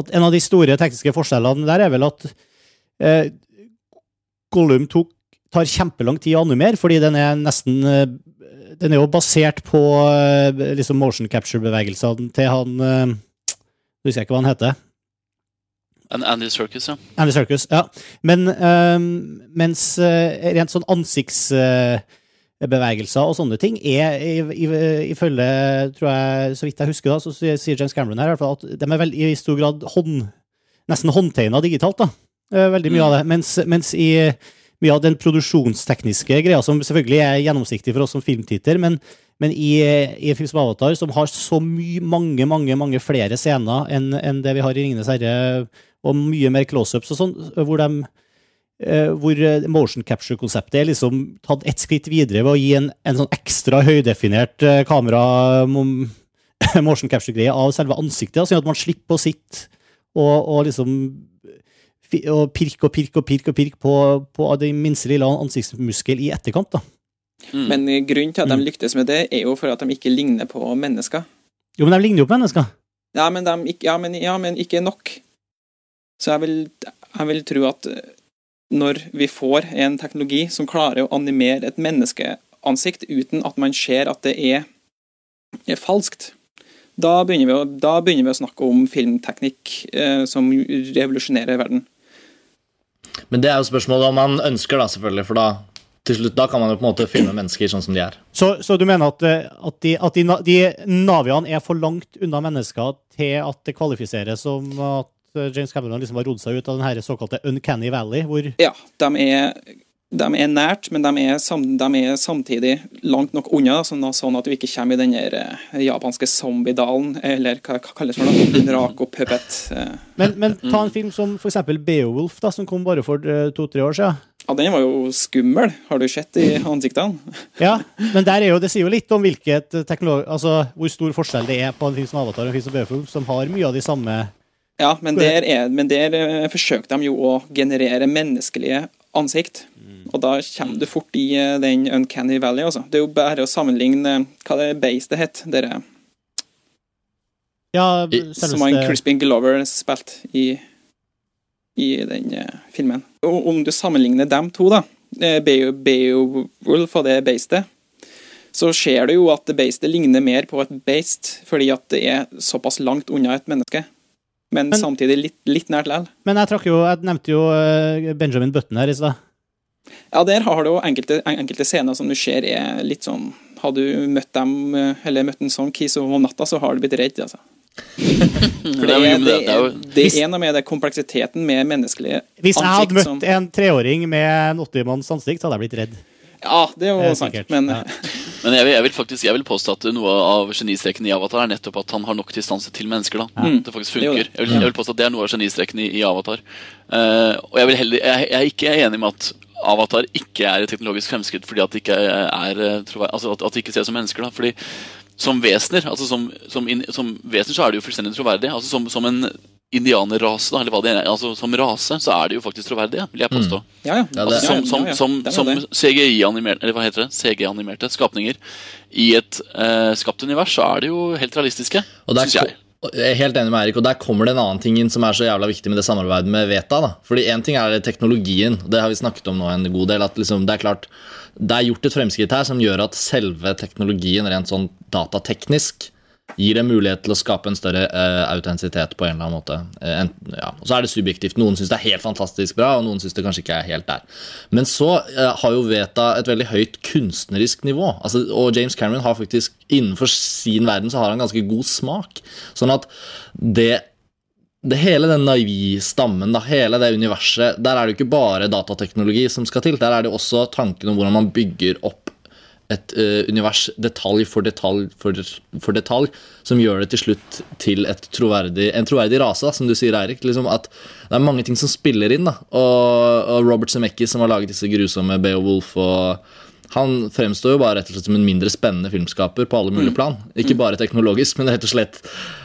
at en av de store tekniske forskjellene der er vel at eh, Gollum tok, tar kjempelang tid å animere, fordi den er nesten uh, Den er jo basert på liksom motion capture-bevegelsene til han Du husker jeg ikke hva han heter. Andy Circus, ja. Andy Circus, ja. Men um, mens rent sånn ansiktsbevegelser og sånne ting er ifølge, tror jeg, så vidt jeg husker, da, så sier James Cameron her i hvert fall at de er vel i stor grad hånd, nesten håndtegna digitalt. da, Veldig mye mm. av det. Mens, mens, i mye av den produksjonstekniske greia, som selvfølgelig er gjennomsiktig for oss som filmtitter, men, men i, i film som Avatar, som har så mye, mange mange, mange flere scener enn, enn det vi har i Ringenes herre, og mye mer close-ups og sånn, hvor de hvor motion capture-konseptet er liksom tatt ett skritt videre ved å gi en, en sånn ekstra høydefinert kamera [LAUGHS] motion capture-greie av selve ansiktet, sånn at man slipper å sitte og, og liksom og pirke og pirke og pirke og pirke på, på den minste lille ansiktsmuskel i etterkant. da. Mm. Men grunnen til at de lyktes med det, er jo for at de ikke ligner på mennesker. Jo, men de ligner jo på mennesker. Ja, men, de, ja, men, ja, men ikke nok. Så jeg vil, jeg vil tro at når vi får en teknologi som klarer å animere et menneskeansikt uten at man ser at det er, er falskt, da begynner, vi å, da begynner, vi å, snakke om filmteknikk eh, som revolusjonerer verden. Men det er jo spørsmålet om man ønsker, da, selvfølgelig. For da, til slutt, da kan man jo på en måte filme mennesker sånn som de er. Så, så du mener at, at, de, at de, de naviene er for langt unna mennesker til at det kvalifiseres som at James Cameron liksom har rodd seg ut av den her såkalte Uncanny Valley? hvor... Ja, de er, de er nært, men de er, sam, de er, samtidig langt nok unna, sånn, sånn at du ikke kommer i den der, eh, japanske zombiedalen, eller hva, hva kalles det for noe? Rako puppet. Eh. Men, men, ta en film som for eksempel Beowulf, da, som kom bare for to-tre år siden. Ja, Den var jo skummel, har du sett i ansiktene? [LAUGHS] ja, men der er jo, det sier jo litt om hvilket teknologi, altså hvor stor forskjell det er på en film som Avatar og en film som Beowulf, som har mye av de samme ja, men der, er, men der uh, forsøkte de jo å generere menneskelige ansikt. Mm. Og da kommer du fort i uh, den Uncanny Valley. altså. Det er jo bare å sammenligne hva det bastet het. Dere, ja, som han Crispin Glover spilte i, i den uh, filmen. Og om du sammenligner dem to, da, Beowulf og det beistet, så ser du jo at beistet ligner mer på et beist fordi at det er såpass langt unna et menneske men, men samtidig litt, litt nært likevel. Men jeg, jo, jeg nevnte jo eh, Benjamin Button her i stad. Ja, der har du jo enkelte, enkelte, scener som du ser er litt sånn Har du møtt dem, eh, eller møtt en sånn kis om natta, så har du blitt redd, altså. [LAUGHS] For det, er- det, er det er av med det kompleksiteten med menneskelige ansikt Hvis jeg hadde møtt som en treåring med en 80-manns ansikt, så hadde jeg blitt redd. Ja, det er jo sant, men ja. [LAUGHS] Men jeg vil, jeg vil faktisk jeg vil påstå at noe av genistreken i Avatar er nettopp at han har nok distanse til mennesker. da Mm. Det faktisk er funker. Jeg vil, jeg vil påstå at det er noe av genistreken i, i Avatar. Uh, og jeg, vil heller, jeg, jeg er ikke enig med at Avatar ikke er et teknologisk fremskritt fordi at det ikke er eh, trover- altså at, at det ikke ses som mennesker. da Fordi som vesener altså som, som, in, som vesener så er det jo fullstendig troverdig. Altså som, som en indianerrase, da, eller hva det er, altså som rase, så er det jo faktisk troverdig, vil jeg påstå. Ja, ja. Ja, Altså, som som, ja, ja. som, er som. CGI-animerte Eller hva heter det? CG-animerte skapninger i et eh, skapt univers, så er det jo helt realistiske, syns jeg. jeg er helt enig med Erik, og der kommer det en annen ting inn som er så jævla viktig med det samarbeidet med Veta. da. Fordi én ting er teknologien, det har vi snakket om nå en god del. at liksom, Det er klart, det er gjort et fremskritt her som gjør at selve teknologien rent sånn datateknisk gir en mulighet til å skape en større uh, autentisitet på en eller annen måte. Uh, en, ja. Og så er det subjektivt. Noen syns det er helt fantastisk bra, og noen syns det kanskje ikke er helt der. Men så uh, har jo Veta et veldig høyt kunstnerisk nivå. Altså, og James Cameron har faktisk innenfor sin verden så har han ganske god smak. Sånn at det det hele den Naivi-stammen, da, hele det universet, der er det jo ikke bare datateknologi som skal til. Der er det også tanken om hvordan man bygger opp et uh, univers detalj for detalj for, for detalj, som gjør det til slutt til troverdig, en troverdig rase, da, som du sier, Eirik. Liksom at det er mange ting som spiller inn. da, Og, og Robert Zemeckis, som har laget disse grusomme Beowulf og han fremstår jo bare rett og slett som en mindre spennende filmskaper på alle mulige plan. Ikke bare teknologisk, men rett og slett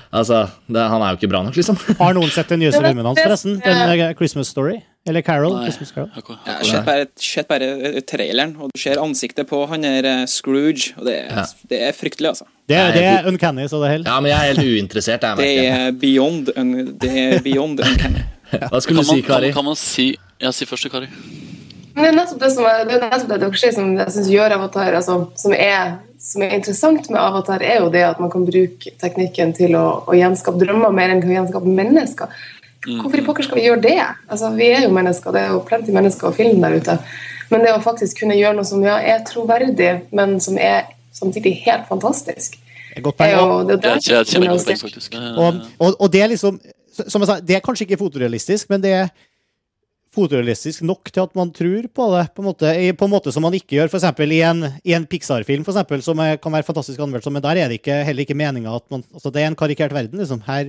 Altså, det, Han er jo ikke bra nok, liksom. [LAUGHS] Har noen sett den nyeste filmen hans, forresten? Den eh, Christmas Story? Eller Carol? Nei, Christmas Carol. jeg har Jeg sett bare, sett bare eh, traileren, og du ser ansiktet på han der eh, Scrooge, og det er, Ja. det er fryktelig, altså. Det, Nei, det er uncanny, så det holder. Ja, men jeg er helt uinteressert. Jeg, Det er beyond un, Det er beyond [LAUGHS] uncanny. Hva skulle du si, Kari? kan, Kari? kan man si Ja, si først, til Kari. Men det er nettopp det som er, det er nettopp det dere sier som jeg synes gjør Avatar altså, som, er, som er interessant med Avatar, er jo det at man kan bruke teknikken til å, å gjenskape drømmer mer enn til å gjenskape mennesker. Hvorfor i pokker skal vi gjøre det? Altså, vi er jo mennesker, det er jo plenty mennesker og film der ute. Men det å faktisk kunne gjøre noe som ja, er troverdig, men som er samtidig helt fantastisk Det er godt er poeng. jo, det, er kjempegodt det. Eh, og, og, og det er liksom Som jeg sa, det er kanskje ikke fotorealistisk, men det er fotorealistisk nok til at man tror på det, på en måte, på en måte som man ikke gjør eksempel i en, i en Pixar-film, for eksempel, som er, kan være fantastisk anmeldt, men der er det ikke, heller ikke meninga at man altså Det er en karikert verden, liksom. Her,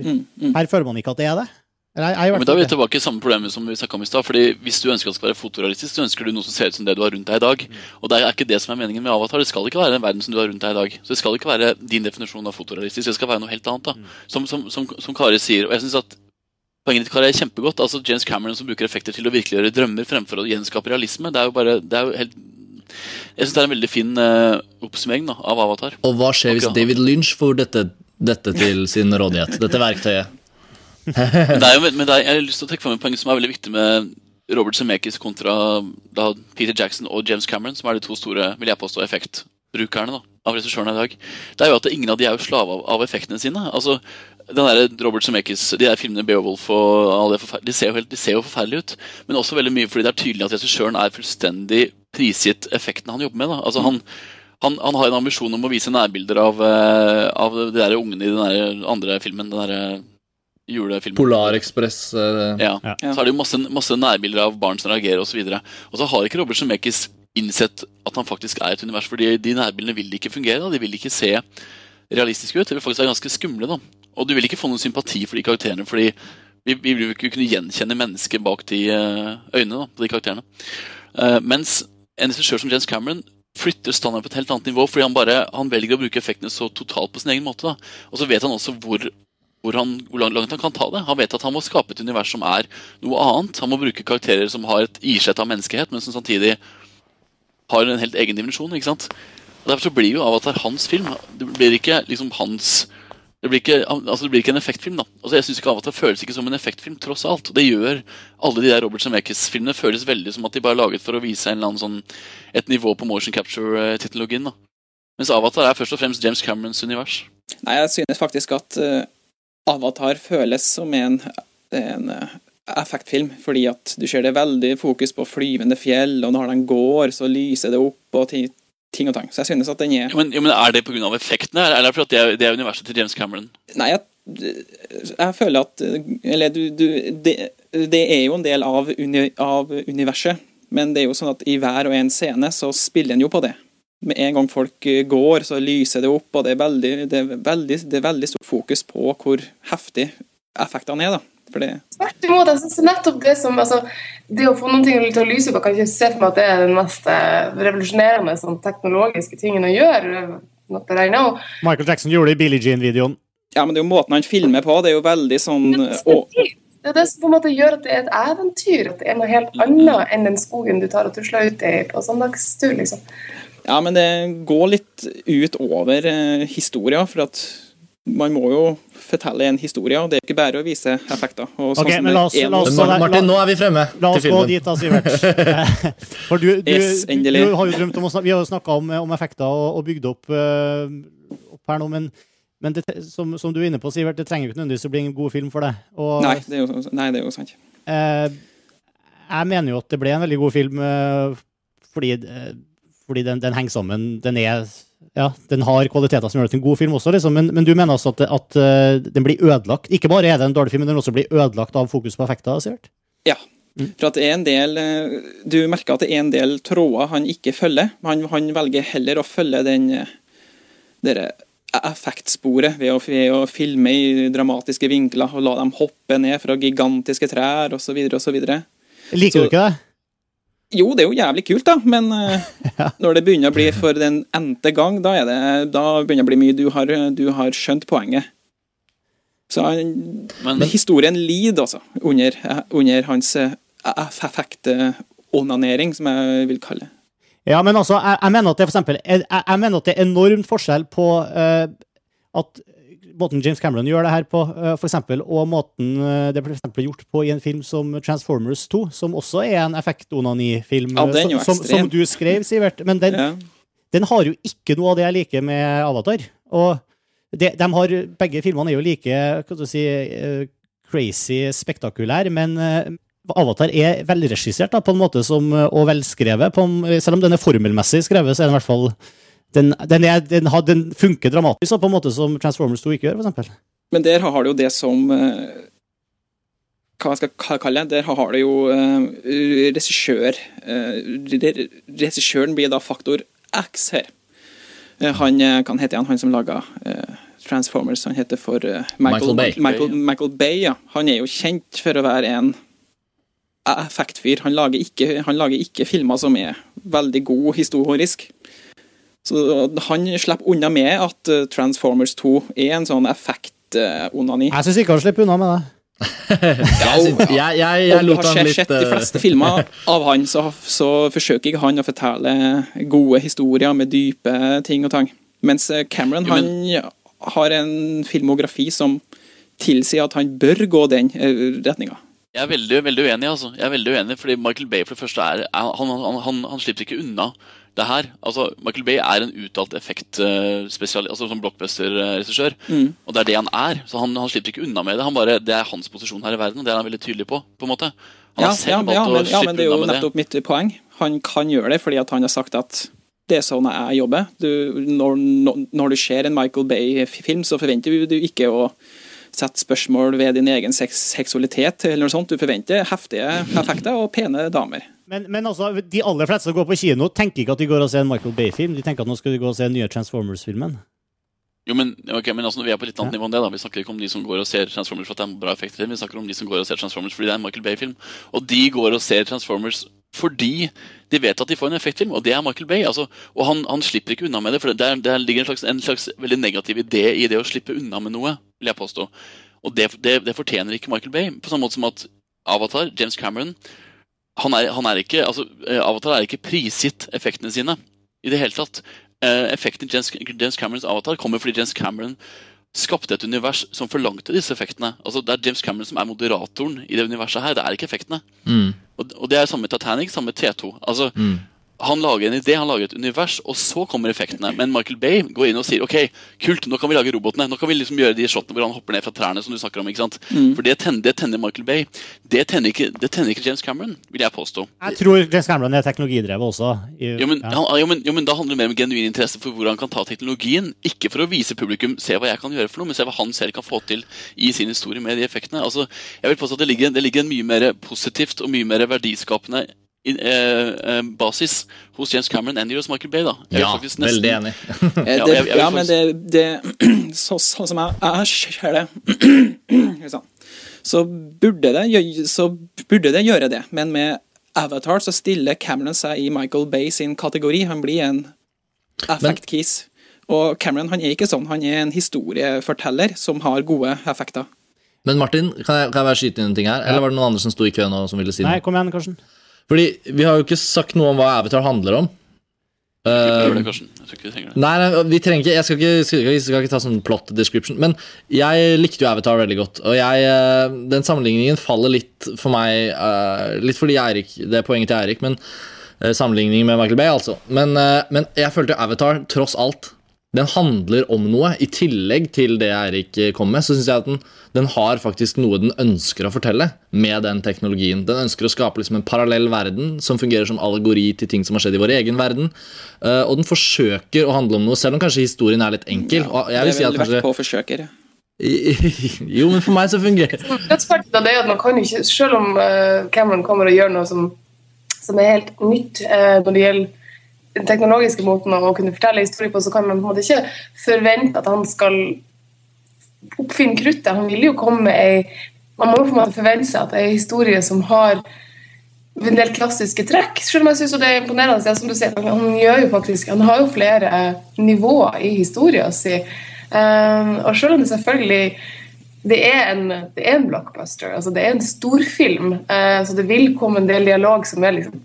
her føler man ikke at det er det. Eller jeg, jeg, men Da er vi tilbake i samme problemet som vi snakket om i stad. fordi Hvis du ønsker at det skal være fotorealistisk, så ønsker du noe som ser ut som det du har rundt deg i dag. Og det er ikke det som er meningen med Avatar. Det skal ikke være den verden som du har rundt deg i dag. Så Det skal ikke være din definisjon av fotorealistisk, det skal være noe helt annet. da. Som, som, som, som Kari sier. og jeg synes at Poenget ditt Kari, er kjempegodt. altså James Cameron som bruker effekter til å virkeliggjøre drømmer fremfor å gjenskape realisme. Det er jo bare, det er jo helt Jeg syns det er en veldig fin uh, oppsummering da, av Avatar. Og hva skjer hvis David Lynch får dette, dette til sin rådighet? Dette verktøyet? Men, det jo, men det er, jeg har lyst til å trekke fram et poeng som er veldig viktig med Robert Zemeckis kontra da, Peter Jackson og James Cameron, som er de to store vil jeg påstå, effektbrukerne da, av regissørene i dag. Det er jo at ingen av de er jo slave av, av effektene sine. Altså, den der Robert Zemeckis, De der filmene Beowulf og alle de ser, jo helt, de ser jo forferdelige ut. Men også veldig mye fordi det er tydelig at regissøren er fullstendig prisgitt effekten han jobber med. da. Altså han han, han har en ambisjon om å vise nærbilder av, eh, av de der ungene i den der andre filmen. Den der eh, julefilmen. Polarekspress eh, Ja. Så er det jo masse, masse nærbilder av barn som reagerer osv. Og, og så har ikke Robert Zemeckis innsett at han faktisk er et univers, fordi de nærbildene vil ikke fungere. Da. De vil ikke se realistiske ut. De vil faktisk være ganske skumle. da. Og du vil ikke få noen sympati for de karakterene, fordi vi, vi vil jo ikke kunne gjenkjenne mennesket bak de eh, øynene da, på de karakterene. Uh, mens en regissør som James Cameron flytter standarden på et helt annet nivå, fordi han bare han velger å bruke effektene så totalt på sin egen måte. da. Og så vet han også hvor hvor, han, hvor langt, han kan ta det. Han vet at han må skape et univers som er noe annet. Han må bruke karakterer som har et islett av menneskehet, men som samtidig har en helt egen dimensjon. ikke sant? Og Derfor så blir jo Avatar hans film. Det blir ikke liksom hans det blir, ikke, altså det blir ikke en effektfilm. da. Altså Jeg synes ikke Avatar føles ikke som en effektfilm, tross alt. Det gjør alle de der Robert Zemeckis-filmene føles veldig som at de bare er laget for å vise en eller annen sånn, et nivå på motion capture-teknologien. da. Mens Avatar er først og fremst James Camerons univers. Nei, jeg synes faktisk at uh, Avatar føles som en, en uh, effektfilm, fordi at du ser det veldig fokus på flyvende fjell, og når den går, så lyser det opp, og ting, ting og tang. Så jeg synes at den er Jo, men, jo, men Er det pga. effektene, eller er det fordi det er, det er universet til James Cameron? Nei, jeg Jeg føler at Eller du, du det, det, er jo en del av, uni, av, universet, men det er jo sånn at i hver og en scene så spiller en jo på det. Med en gang folk går, så lyser det opp, og det er veldig, det er veldig, det er veldig stort fokus på hvor heftig effektene er. da. Tvert imot. jeg synes nettopp Det som, altså, det å få noen ting til å lyse opp, jeg kan ikke se for meg at det er den mest eh, revolusjonerende sånn, teknologiske tingen å gjøre. Michael Jackson gjorde det i Billie Jean-videoen. Ja, men det er jo måten han filmer på. Det er jo veldig sånn. Det er det som på en måte gjør at det er et eventyr. At det er noe helt annet enn den skogen du tar og tusler ut i på søndagstur. liksom. Ja, men det går litt ut over eh, historia, for at man må jo fortelle en historie, og det er ikke bare å vise effekter. Sånn okay, men la oss, la oss, Martin, nå er vi fremme La oss gå dit, da, Sivert. [LAUGHS] For du, du, yes, du, har jo drømt om å snakke, Vi har jo snakka om, om, effekter og, og bygd opp, uh, opp her nå, men, men det, som, som, du er inne på, Sivert, det trenger jo ikke nødvendigvis å bli en god film for deg. Og, nei, det er jo, nei, det er jo sant. Uh, jeg mener jo at det ble en veldig god film uh, fordi, fordi den, den henger sammen. Den er ja, den har kvaliteter som gjør det til en god film også, liksom. men, men, du mener altså at, at uh, den blir ødelagt? Ikke bare er det en dårlig film, men den også blir ødelagt av fokus på effekter? sikkert? Ja. Mm. For at det er en del eh, Du merker at det er en del tråder han ikke følger. Han, han velger heller å følge den eh, dere effektsporet ved å, ved å, filme i dramatiske vinkler og la dem hoppe ned fra gigantiske trær osv. osv. Liker du ikke det? Jo, det er jo jævlig kult, da, men uh, [LAUGHS] ja. når det begynner å bli for den n-te gang, da, det, da, begynner det å bli mye. Du har, du har skjønt poenget. Så men, historien lider, altså, under, under hans effekte effektonanering, som jeg vil kalle det. Ja, men altså, jeg, jeg, mener at det for eksempel, jeg, jeg, mener at det er enormt forskjell på uh, at måten James Cameron gjør det her på, eh, for eksempel, og måten eh, det ble for gjort på i en film som Transformers 2, som også er en effekt-onani-film, ja, som, som, som, du skrev, Sivert. Men den, ja. den, har jo ikke noe av det jeg liker med Avatar. Og de, de har, begge filmene er jo like hva du si, uh, crazy spektakulære, men Avatar er velregissert på en måte som, og velskrevet. På, selv om den er formelmessig skrevet, så er den i hvert fall den, den, er, den, har, den, funker dramatisk på en måte som Transformers 2 ikke gjør, f.eks. Men der har du jo det som eh, Hva skal jeg kalle det? Der har du jo uh, regissør uh, Regissøren blir da faktor X her. Uh, han kan hete han, han som laga uh, Transformers. Han heter for Michael, Michael, Bay. Michael, Michael Bay ja. Han er jo kjent for å være en effektfyr. Han lager ikke, han lager ikke filmer som er veldig god historisk. Så han slipper unna med at eh, Transformers 2 er en sånn effekt-onani. Jeg syns ikke han slipper unna med det. [LAUGHS] ja, jeg, jeg, jeg, jeg lot han litt sett de fleste filmer av han, så, så, forsøker ikke han å fortelle gode historier med dype ting og tang. Mens eh, Cameron han har en filmografi som tilsier at han bør gå den eh, retninga. Jeg er veldig, veldig uenig, altså. Jeg er veldig uenig, fordi Michael Bay for det første er Han, han, han, han slipper ikke unna det her. Altså, Michael Bay er en uttalt effektspesial, altså som blockbuster-regissør. Mm. Og det er det han er. Så han, han, slipper ikke unna med det. Han bare, det er hans posisjon her i verden, og det er han veldig tydelig på. på en måte. Han ja, ja, ja, men, ja, men det er jo nettopp mitt poeng. Han kan gjøre det fordi han har sagt at det er sånn jeg jobber. Du, når, når, du ser en Michael Bay-film, så forventer du ikke å sette spørsmål ved din egen seksualitet. eller noe sånt. Du forventer heftige effekter og pene damer. Men, men altså, de aller fleste som går på kino, tenker ikke at de går og ser en Michael Bay-film. De tenker at nå skal de gå og se den nye Transformers-filmen. Jo, men, okay, men altså, Vi er på litt annet nivå enn det. da Vi snakker ikke om de som går og ser Transformers for at det er bra effekter. Vi snakker om de som går og ser Transformers fordi det er en Michael Bay-film. Og de går og ser Transformers fordi de vet at de får en effektfilm, og det er Michael Bay. Altså, og han, han, slipper ikke unna med det, for det, det ligger en slags, en slags, veldig negativ idé i det å slippe unna med noe, vil jeg påstå. Og det, det, det fortjener ikke Michael Bay. På samme måte som at Avatar, James Cameron han er, han er ikke, altså, eh, Avatar er ikke prisgitt effektene sine i det hele tatt. Uh, effekten i James, James Camerons Avatar kommer fordi James Cameron skapte et univers som forlangte disse effektene. Altså Det er James Cameron som er moderatoren i det universet her. Det er ikke effektene. Mm. Og, og, det er samme Titanic, samme med T2. Altså, mm. Han lager en idé, han lager et univers, og så kommer effektene. Men Michael Bay går inn og sier ok, kult, nå kan vi lage robotene. Nå kan vi liksom gjøre de shotene hvor han hopper ned fra trærne. som du snakker om, ikke sant? Mm. For det tenner, det tenner Michael Bay. Det tenner, ikke, det tenner ikke James Cameron, vil jeg påstå. Jeg tror James Cameron er teknologidrevet også. I, Jo men, ja. han, jo, men, jo, men Da handler det mer om genuin interesse for hvor han kan ta teknologien. Ikke for å vise publikum se hva jeg kan gjøre, for noe, men se hva han selv kan få til i sin historie med de effektene. Altså, jeg vil påstå at Det ligger, det ligger en mye mer positivt og mye mer verdiskapende i, eh, eh, basis hos James Cameron enn hos Michael Bay. da Jeg Ja, nesten- veldig enig. det, [LAUGHS] Ja, jeg- jeg ja, men det, det [CLEARS THROAT] så, Sånn som jeg, jeg ser det [CLEARS THROAT] så, burde det, så burde det gjøre det. Men med Avatar så stiller Cameron seg i Michael Bay sin kategori. Han blir en effekt-keys. Og Cameron han er ikke sånn. Han er en historieforteller som har gode effekter. Men Martin, kan jeg, kan jeg bare skyte inn en ting her? Eller var det noen andre som sto i kø nå som ville si Nei, kom igjen, Karsten. Fordi vi har jo ikke sagt noe om hva Avatar handler om. Uh, det. Nei, nei, vi trenger ikke Jeg skal ikke, skal, ikke- skal ikke ta sånn plot description. Men jeg likte jo Avatar veldig godt. Og jeg, eh, den sammenligningen faller litt for meg eh, Litt fordi Erik, Det er poenget til Eirik, men uh, sammenligningen med Michael Bay, altså. Men, eh, men jeg følte Avatar, tross alt den handler om noe. I tillegg til det Eirik kom med, så syns jeg at den, den har faktisk noe den ønsker å fortelle med den teknologien. Den ønsker å skape liksom en parallell verden som fungerer som allegori til ting som har skjedd i vår egen verden. Eh, og den forsøker å handle om noe, selv om kanskje historien er litt enkel. og jeg vil det si er at vel vært kanskje på forsøker. [LAUGHS] Jo, men for meg så fungerer [LAUGHS] Dødsparten av det er at man kan ikke, selv om eh, Cameron kommer og gjør noe som, som er helt nytt eh, når det gjelder den teknologiske måten å kunne fortelle historie på, så kan man på en måte ikke forvente at han skal oppfinne kruttet. Han vil jo komme med ei Man må på en måte forvente seg at en historie som har en del klassiske trekk. Selv om jeg synes det er imponerende. som du sier, han, gjør jo faktisk, han har jo flere nivåer i historien sin. Um, og selv om det selvfølgelig det er en, det er en blockbuster, altså det er en storfilm, uh, så det vil komme en del dialog som er liksom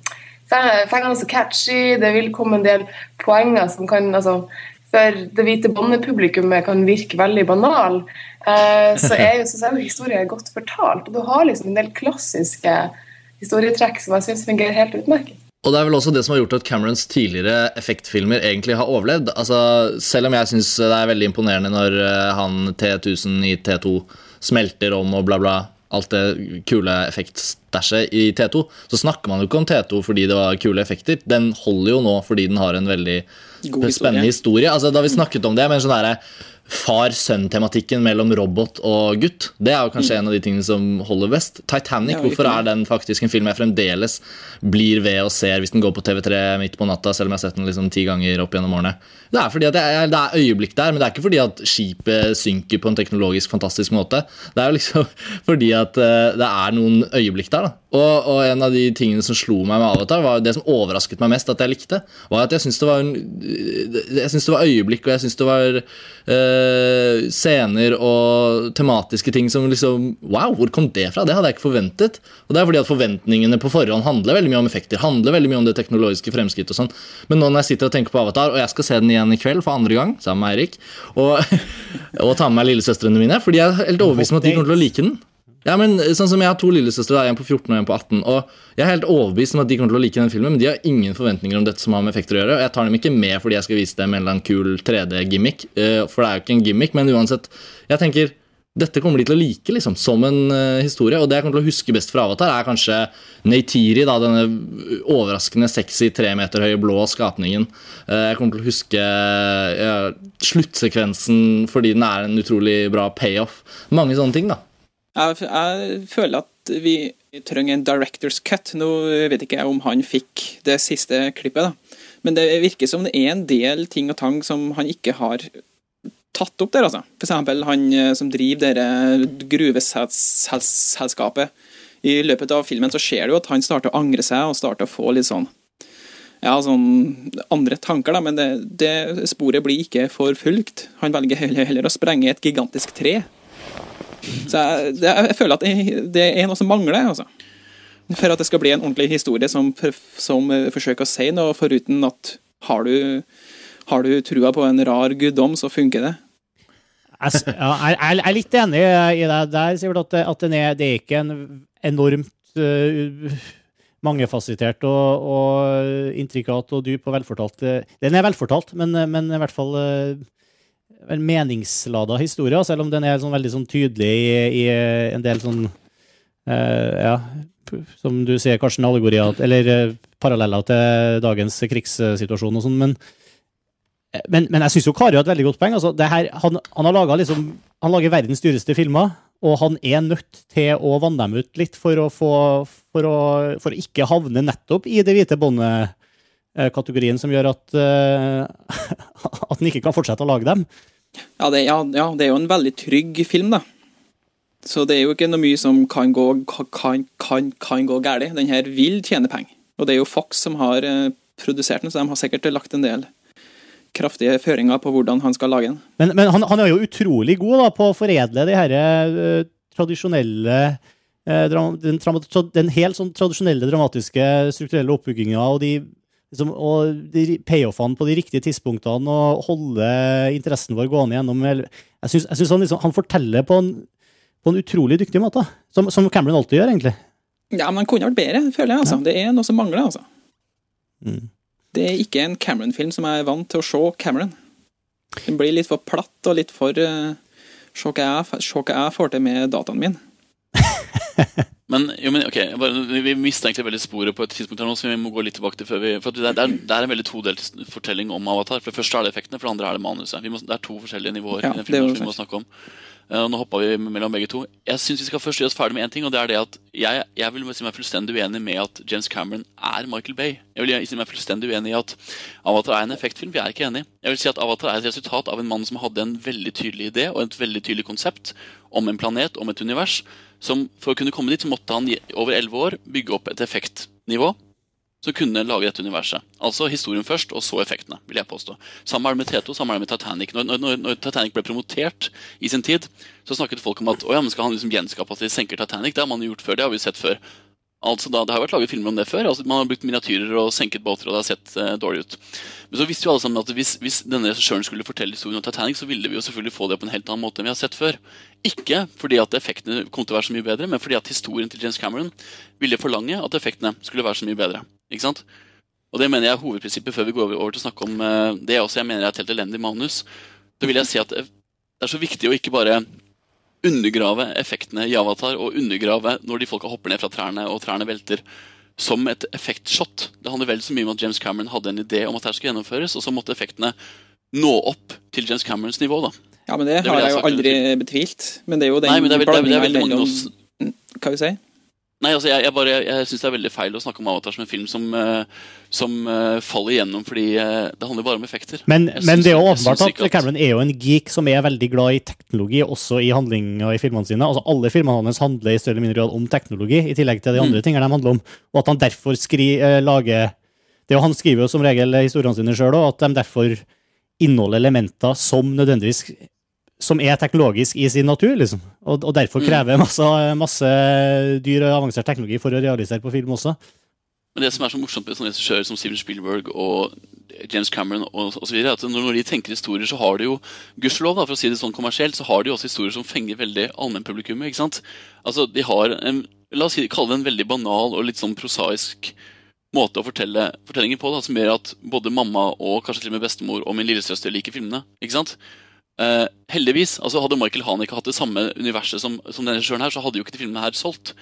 fengende og catchy. Det vil komme en del poenger som kan altså, for det hvite bandepublikummet kan virke veldig banal. eh, så er jo, så er historien godt fortalt. Og du har liksom en del klassiske historietrekk som jeg syns fungerer helt utmerket. Og det er vel også det som har gjort at Camerons tidligere effektfilmer egentlig har overlevd. Altså, selv om jeg syns det er veldig imponerende når eh, han T1000 i T2 smelter om og bla, bla, alt det kule effektstæsjet i T2, så snakker man jo ikke om T2 fordi det var kule effekter. Den holder jo nå fordi den har en veldig God spennende historie. Altså, da vi snakket om det, men sånn derre far-sønn-tematikken mellom robot og gutt, det er jo kanskje en av de tingene som holder best. Titanic, Ja, hvorfor er den faktisk en film jeg fremdeles blir ved og ser hvis den går på TV3 midt på natta, selv om jeg har sett den liksom ti ganger opp gjennom årene? Det er fordi at det er, det er øyeblikk der, men det er ikke fordi at skipet synker på en teknologisk fantastisk måte. Det er jo liksom [LAUGHS] fordi at eh, det er noen øyeblikk der. da. Og, og en av de tingene som slo meg med Avatar, var det som overrasket meg mest at jeg likte, var at jeg syntes det var, en, jeg synes det var øyeblikk, og jeg syns det var eh, scener og tematiske ting som liksom Wow, hvor kom det fra? Det hadde jeg ikke forventet. Og det er fordi at forventningene på forhånd handler veldig mye om effekter, handler veldig mye om det teknologiske fremskritt og sånn. Men nå når jeg sitter og tenker på Avatar, og jeg skal se den igjen i kveld for andre gang sammen med Eirik, og, [LAUGHS] og ta med meg lillesøstrene mine, fordi jeg er helt overbevist om at de kommer til å like den. Ja, men sånn som Jeg har to lillesøstre, en på 14 og en på 18. Og Jeg er helt overbevist om at de kommer til å like den filmen, men de har ingen forventninger om dette som har med effekter å gjøre. Og Jeg tar dem ikke med fordi jeg skal vise dem en eller annen kul 3D-gimmick, eh, for det er jo ikke en gimmick, men uansett. Jeg tenker dette kommer de til å like liksom, som en uh, historie. Og det jeg kommer til å huske best fra Avatar, er kanskje Neytiri, da, denne overraskende sexy tre meter høye blå skapningen. Uh, jeg kommer til å huske uh, sluttsekvensen fordi den er en utrolig bra payoff. Mange sånne ting, da. Jeg, jeg føler at vi trenger en director's cut. Nå vet ikke jeg om han fikk det siste klippet, da. Men det virker som det er en del ting og tang som han ikke har tatt opp der, altså. Eksempel han eh, som driver dette gruveselskapet. I løpet av filmen så ser du at han starter å angre seg og starter å få litt sånn ja, sånn andre tanker, da, men det, det sporet blir ikke forfulgt. Han velger heller, heller å sprenge et gigantisk tre. Så jeg, jeg føler at det, er noe som mangler. altså. For at det skal bli en ordentlig historie som, som forsøker å si noe, foruten at har du, har du trua på en rar guddom, så funker det. Jeg, er litt enig i deg der, Sivert, at, at den er, det er ikke en enormt uh, mangefasettert og, og intrikat og dyp og velfortalt. Den er velfortalt, men, men i hvert fall en meningslada historie, selv om den er sånn veldig sånn tydelig i, i en del sånn eh, Ja, som du sier, Karsten, en allegorier eller eh, paralleller til dagens krigssituasjon og sånn, men men, men jeg syns jo Kari har et veldig godt poeng. Altså, her, han, han har liksom, han lager verdens dyreste filmer, og han er nødt til å vanne dem ut litt for å, få, for å, for å ikke havne nettopp i det hvite båndet-kategorien som gjør at, eh, [LAUGHS] at den ikke kan fortsette å lage dem. Ja det, ja, ja, det er jo en veldig trygg film, da. Så det er jo ikke noe mye som kan gå, kan, kan, kan gå galt. Den her vil tjene penger. Og det er jo Fox som har eh, produsert den, så de har sikkert lagt en del kraftige føringer på hvordan han skal lage den. Men, men han, han er jo utrolig god da, på å foredle de her uh, tradisjonelle uh, den, den helt sånn tradisjonelle dramatiske strukturelle oppbygginga og de liksom, og payoffene på de riktige tidspunktene og holde interessen vår gående gjennom Jeg syns, han, liksom, han forteller på en, på en utrolig dyktig måte, som, som Cameron alltid gjør, egentlig. Ja, men han kunne vært bedre, føler jeg. altså. Det er noe som mangler, altså. Mm. Det er ikke en Cameron-film som jeg er vant til å se Cameron. Den blir litt for platt og litt for uh, se hva jeg får til med dataen min. [LAUGHS] Men, jo, men ok, bare, vi mister egentlig veldig sporet på et tidspunkt her nå, så vi må gå litt tilbake til før vi For det, er, det, er, en veldig todelt fortelling om Avatar. For det første er det effektene, for det andre er det manuset. Vi må, det er to forskjellige nivåer Ja, i den filmen som vi må snakke om. Eh, nå hoppa vi mellom begge to. Jeg syns vi skal først gjøre oss ferdig med én ting, og det er det at jeg, jeg vil si meg fullstendig uenig med at James Cameron er Michael Bay. Jeg vil si meg fullstendig uenig i at Avatar er en effektfilm. Vi er ikke enige. Jeg vil si at Avatar er et resultat av en mann som hadde en veldig tydelig idé og et veldig tydelig konsept om en planet, om et univers. Som For å kunne komme dit så måtte han over elleve år bygge opp et effektnivå som kunne lage dette universet. Altså historien først, og så effektene. vil jeg påstå. Samme er det med T2, samme er det med Titanic. Når, når, når Titanic ble promotert i sin tid, så snakket folk om at å ja, men skal han liksom gjenskape at de senker Titanic. Det har man gjort før. Det har vi sett før. Altså da, Det har vært laget filmer om det før. altså Man har brukt miniatyrer og senket båter, og det har sett eh, dårlig ut. Men så visste jo alle sammen at hvis, hvis denne regissøren skulle fortelle historien om Titanic, så ville vi jo selvfølgelig få det på en helt annen måte enn vi har sett før. Ikke fordi at effektene kom til å være så mye bedre, men fordi at historien til James Cameron ville forlange at effektene skulle være så mye bedre. Ikke sant? Og det mener jeg er hovedprinsippet før vi går over, til å snakke om eh, det også jeg mener er et helt elendig manus. Da vil jeg si at det er så viktig å ikke bare undergrave effektene i Avatar og undergrave når de folka hopper ned fra trærne og trærne velter, som et effektshot. Det handler vel så mye om at James Cameron hadde en idé om at dette skulle gjennomføres, og så måtte effektene nå opp til James Camerons nivå. da. Ja, men det, Det har jeg jeg jo aldri betvilt. Men det er jo den Nei, men det er, vel- det er, det er veldig mange mellom- nå Hva du si? Nei, altså jeg, jeg, bare, jeg, jeg syns det er veldig feil å snakke om Avatar som en film som, eh, som eh, faller igjennom fordi eh, det handler bare om effekter. Men, men det er jo åpenbart at, at Cameron er jo en geek som er veldig glad i teknologi, også i handlinga i filmene sine. Altså Alle filmene hans handler i større eller mindre grad om teknologi, i tillegg til de andre Mm. tingene de handler om. Og at han derfor skri, lager det er jo Han skriver jo som regel historiene sine sjøl òg, at de derfor inneholder elementer som nødvendigvis som er teknologisk i sin natur, liksom. Og, og derfor Mm. krever masse, masse dyr og avansert teknologi for å realisere på film også. Men det som er så morsomt med sånne regissører som Steven Spielberg og James Cameron og, så er at når, når de tenker historier, så har de jo gudskjelov, for å si det sånn kommersielt, så har de også historier som fenger veldig allmennpublikummet. ikke sant? Altså, de har en, La oss si, kalle det en veldig banal og litt sånn prosaisk måte å fortelle fortellinger på, da, som gjør at både mamma og kanskje til og med bestemor og min lillesøster liker filmene. ikke sant? Eh, heldigvis, altså Hadde Michael Haneke hatt det samme universet som, som denne regissøren her, så hadde jo ikke de filmene her solgt.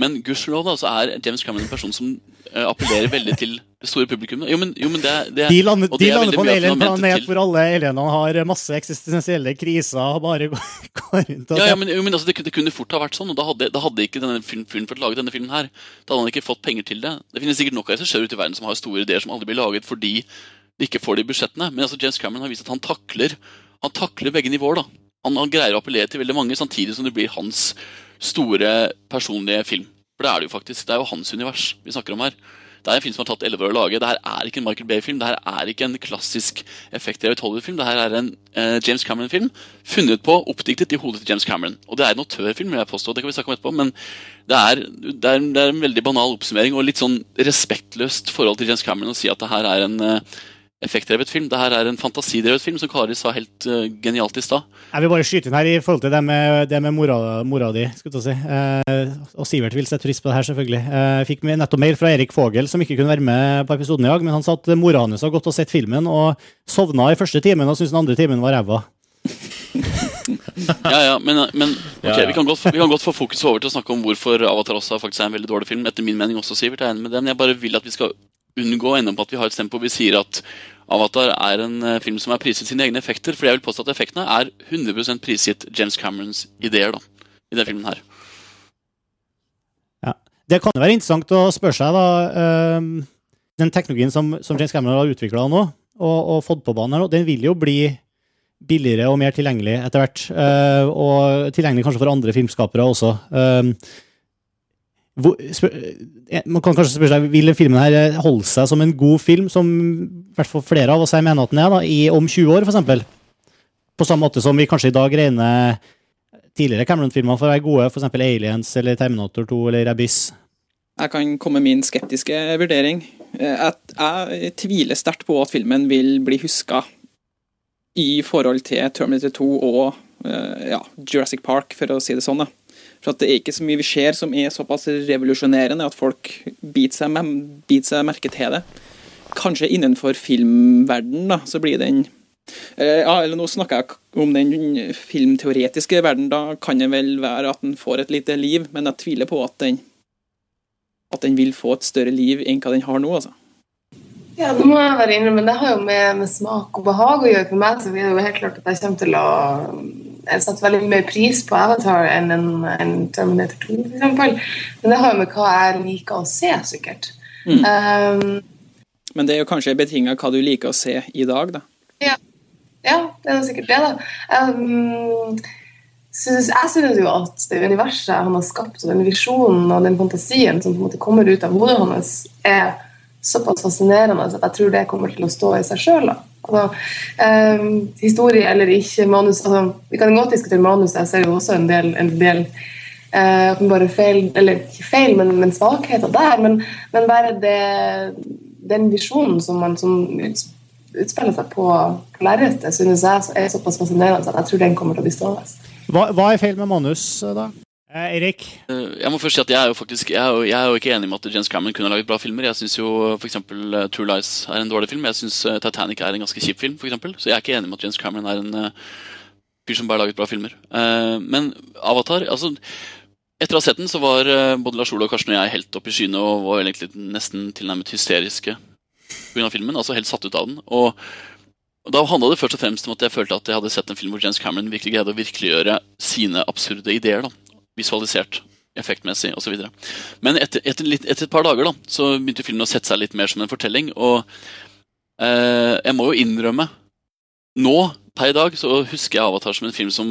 Men gudskjelov da, så er James Cameron en person som eh, appellerer veldig til det store publikummet. Jo, men, jo, men det, det, De lander, og de er lander på en det alien-planet hvor alle alienene har masse eksistensielle kriser og bare går, [LAUGHS] går rundt og Ja, ja, men, jo, men altså, det, det kunne fort ha vært sånn, og da hadde, da hadde ikke denne film fått lage denne filmen her. Da hadde han ikke fått penger til det. Det finnes sikkert nok av regissører ute i verden som har store ideer som aldri blir laget fordi de ikke får de budsjettene. Men altså, James Cameron har vist at han takler Han takler begge nivåer. da. Han, han greier å appellere til veldig mange, samtidig som det blir hans store personlige film. For det er det jo faktisk. Det er jo hans univers vi snakker om her. Det er en film som har tatt elleve år å lage. Det her er ikke en Michael Bay-film. Det her er ikke en klassisk effektdrevet Hollywood-film. Det her er en eh, James Cameron-film funnet på, oppdiktet i hodet til James Cameron. Og det er en autørfilm, vil jeg påstå. Det kan vi snakke om etterpå. Men det er, det, er, det er en veldig banal oppsummering og litt sånn respektløst forhold til James Cameron å si at det her er en, eh, effektdrevet film. Det her er en fantasidrevet film, som Kari sa helt uh, genialt i stad. Jeg vil bare skyte inn her i forhold til det med, det med mora, mora di. skulle jeg si. Uh, og Sivert vil sette pris på det her, selvfølgelig. Uh, jeg fikk nettopp mail fra Erik Fogel, som ikke kunne være med på episoden i dag. Men han sa at mora hans har gått og sett filmen og sovna i første timen og syntes den andre timen var ræva. ja, ja, men, men ok, Ja, ja. Vi, kan godt, vi kan godt få fokuset over til å snakke om hvorfor Avatar også faktisk er en veldig dårlig film. Etter min mening også, Sivert. Jeg er enig med det, men jeg bare vil at vi skal unngå å ende opp at vi har et tempo hvor vi sier at Avatar er en eh, film som er prisgitt sine egne effekter. For jeg vil påstå at effektene er 100% prisgitt James Camerons ideer da, i denne filmen her. Ja. Det kan jo være interessant å spørre seg, da ehm, Den teknologien som, som James Cameron har utvikla nå, og, og fått på banen her nå, den vil jo bli billigere og mer tilgjengelig etter hvert. eh, og tilgjengelig kanskje for andre filmskapere også. Hvor, spør, eh, man kan kanskje spørre seg, Vil filmen her eh, holde seg som en god film, som i hvert fall flere av oss her mener at den er, da, i, om 20 år, f.eks.? På samme måte som vi kanskje i dag regner tidligere Cameron-filmer for å være gode, f.eks. Aliens eller Terminator 2 eller Abyss. Jeg kan komme med min skeptiske vurdering. Eh, at Jeg tviler sterkt på at filmen vil bli huska i forhold til Terminator 2 og ja, Jurassic Park, for å si det sånn. da. For Det er ikke så mye vi ser som er såpass revolusjonerende at folk biter seg, biter seg merke til det. Kanskje innenfor filmverden da, så blir den eh, ja, eller Nå snakker jeg om den filmteoretiske verden. Da kan det vel være at den får et lite liv, men jeg tviler på at den at den vil få et større liv enn hva den har nå. altså. Ja, det må jeg være innrømme. Det har jo med, med smak og behag å gjøre. For meg så er det jo helt klart at jeg kommer til å jeg satte veldig mer pris på Avatar enn en, en Terminator 2, for eksempel. Men det har jo med hva jeg liker å se, sikkert. Um, Men det er jo kanskje betinga hva du liker å se i dag, da. ja. ja, det er sikkert det, da. Um, synes, jeg synes jo at det universet han har skapt, og den visjonen og den fantasien som på en måte kommer ut av hodet hans, er såpass fascinerende at jeg tror det kommer til å stå i seg sjøl. Altså, eh, historie eller ikke manus altså, Vi kan godt diskutere manus, jeg ser jo også en del, en del eh, åpenbare feil, eller ikke feil, men, men svakheter der. Men, men bare det, den visjonen som man som utspiller seg på, på lerretet, synes jeg er såpass fascinerende at jeg tror den kommer til å bli stående. Hva, hva er feil med manus, da? Eh, Erik? Eh, Jeg må først si at jeg er jo faktisk Jeg er jo, jeg er jo ikke enig med at James Cameron kunne ha laget bra filmer. Jeg syns jo f.eks. Uh, True Lies er en dårlig film. Jeg syns Titanic er en ganske kjip film, eksempel. Så jeg er ikke enig med at James Cameron er en eh, fyr som bare har laget bra filmer. Eh, men Avatar altså Etter å ha sett den, så var eh, både Lars Ole og Karsten og jeg helt oppe i skyene og var egentlig nesten tilnærmet hysteriske pga. filmen. Altså helt satt ut av den. Og Da handla det først og fremst om at jeg følte at jeg hadde sett en film hvor James Cameron virkelig greide å virkeliggjøre sine absurde ideer. da, Visualisert, effektmessig osv. Men etter, etter, litt, etter et par dager da, så begynte filmen å sette seg litt mer som en fortelling. Og eh, jeg må jo innrømme Nå, per i dag, så husker jeg Avatar som en film som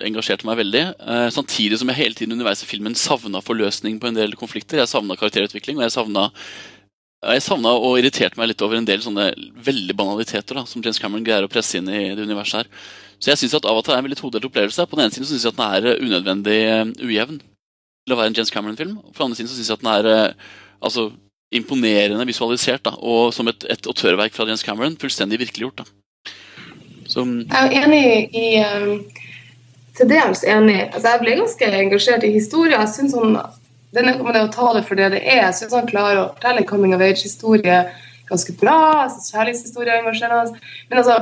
engasjerte meg veldig. Eh, samtidig som jeg hele tiden underveis i filmen savna forløsning på en del konflikter. Jeg savna karakterutvikling, og jeg savna jeg savna og irriterte meg litt over en del sånne veldig banaliteter da, som James Cameron greier å presse inn i det universet her. Så jeg syns at Avatar er en veldig todelt opplevelse. På den ene siden syns jeg at den er eh, unødvendig eh, ujevn til å være en James Cameron-film. På den andre siden syns jeg at den er eh, altså, imponerende visualisert da, og som et, et autørverk fra James Cameron. Fullstendig virkeliggjort. da. Så Jeg er enig i um, Til dels enig. Altså, jeg ble ganske engasjert i historien. Jeg synes han, denne, med det å ta det for det det er, jeg synes han klarer å fortelle coming of age-historie ganske bra. Jeg synes Kjærlighetshistorie er engasjerende. Men altså,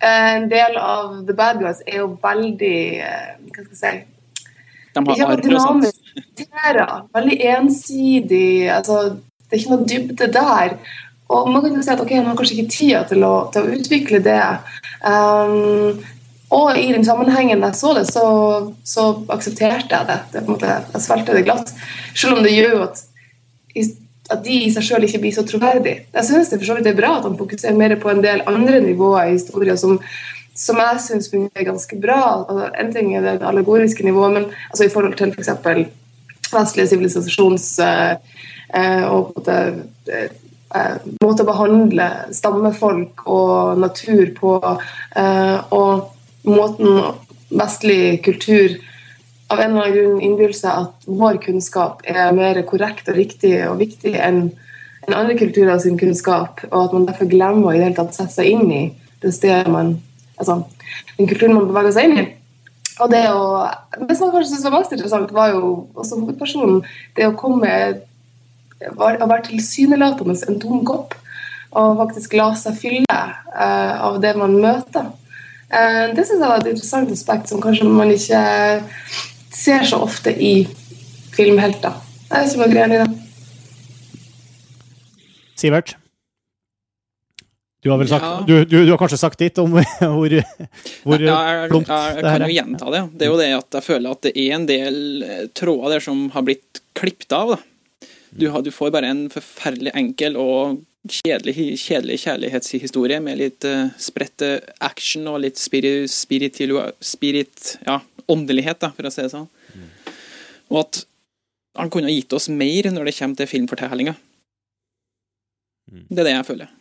en del av The Bad Guys er jo veldig eh, Hva skal jeg si De har ikke dynamisk karakterer. Veldig ensidig. Altså, det er ikke noe dybde der. Og man kan jo si at ok, man har kanskje ikke tida til å, til å utvikle det. Um, og i den sammenhengen jeg så det, så, så aksepterte jeg det. det måte, jeg svelgte det glatt. Selv om det gjør jo at, at de i seg sjøl ikke blir så troverdige. Jeg synes det for så vidt er bra at han fokuserer mer på en del andre nivåer i historien som, som jeg syns fungerer ganske bra. Altså, en ting er det allegoriske nivået, men altså, i forhold til f.eks. vestlige sivilisasjons eh, eh, og på en eh, eh, måte å behandle stammefolk og natur på, eh, og måten vestlig kultur av en eller annen grunn innbyr seg at vår kunnskap er mer korrekt og riktig og viktig enn en andre kulturer sin kunnskap, og at man derfor glemmer å i det hele tatt sette seg inn i det stedet man Altså den kulturen man beveger seg inn i. Og det å Det som jeg kanskje syntes var mest interessant, var jo også hovedpersonen. Det å komme Å være tilsynelatende en tom kopp og faktisk la seg fylle uh, av det man møter. Uh, det syns jeg var et interessant aspekt som kanskje man ikke ser så ofte i filmhelter. Det er ikke om dere er greia i det. Sivert? Du har, vel sagt, Ja. du, du, du har kanskje sagt ditt om [LAUGHS] hvor, hvor Ja, jeg, plumpt jeg, jeg det her kan jo er? gjenta det. Det er jo det at jeg føler at det er en del eh, tråder der som har blitt klippet av. Da. Du, har, du får bare en forferdelig enkel og kjedelig, kjedelig kjærlighetshistorie med litt uh, spredt eh, action og litt spirit, spirit, spirit ja, åndelighet, da, for å si det sånn. Og at han kunne ha gitt oss mer når det kommer til filmfortellinga. Det er det jeg føler.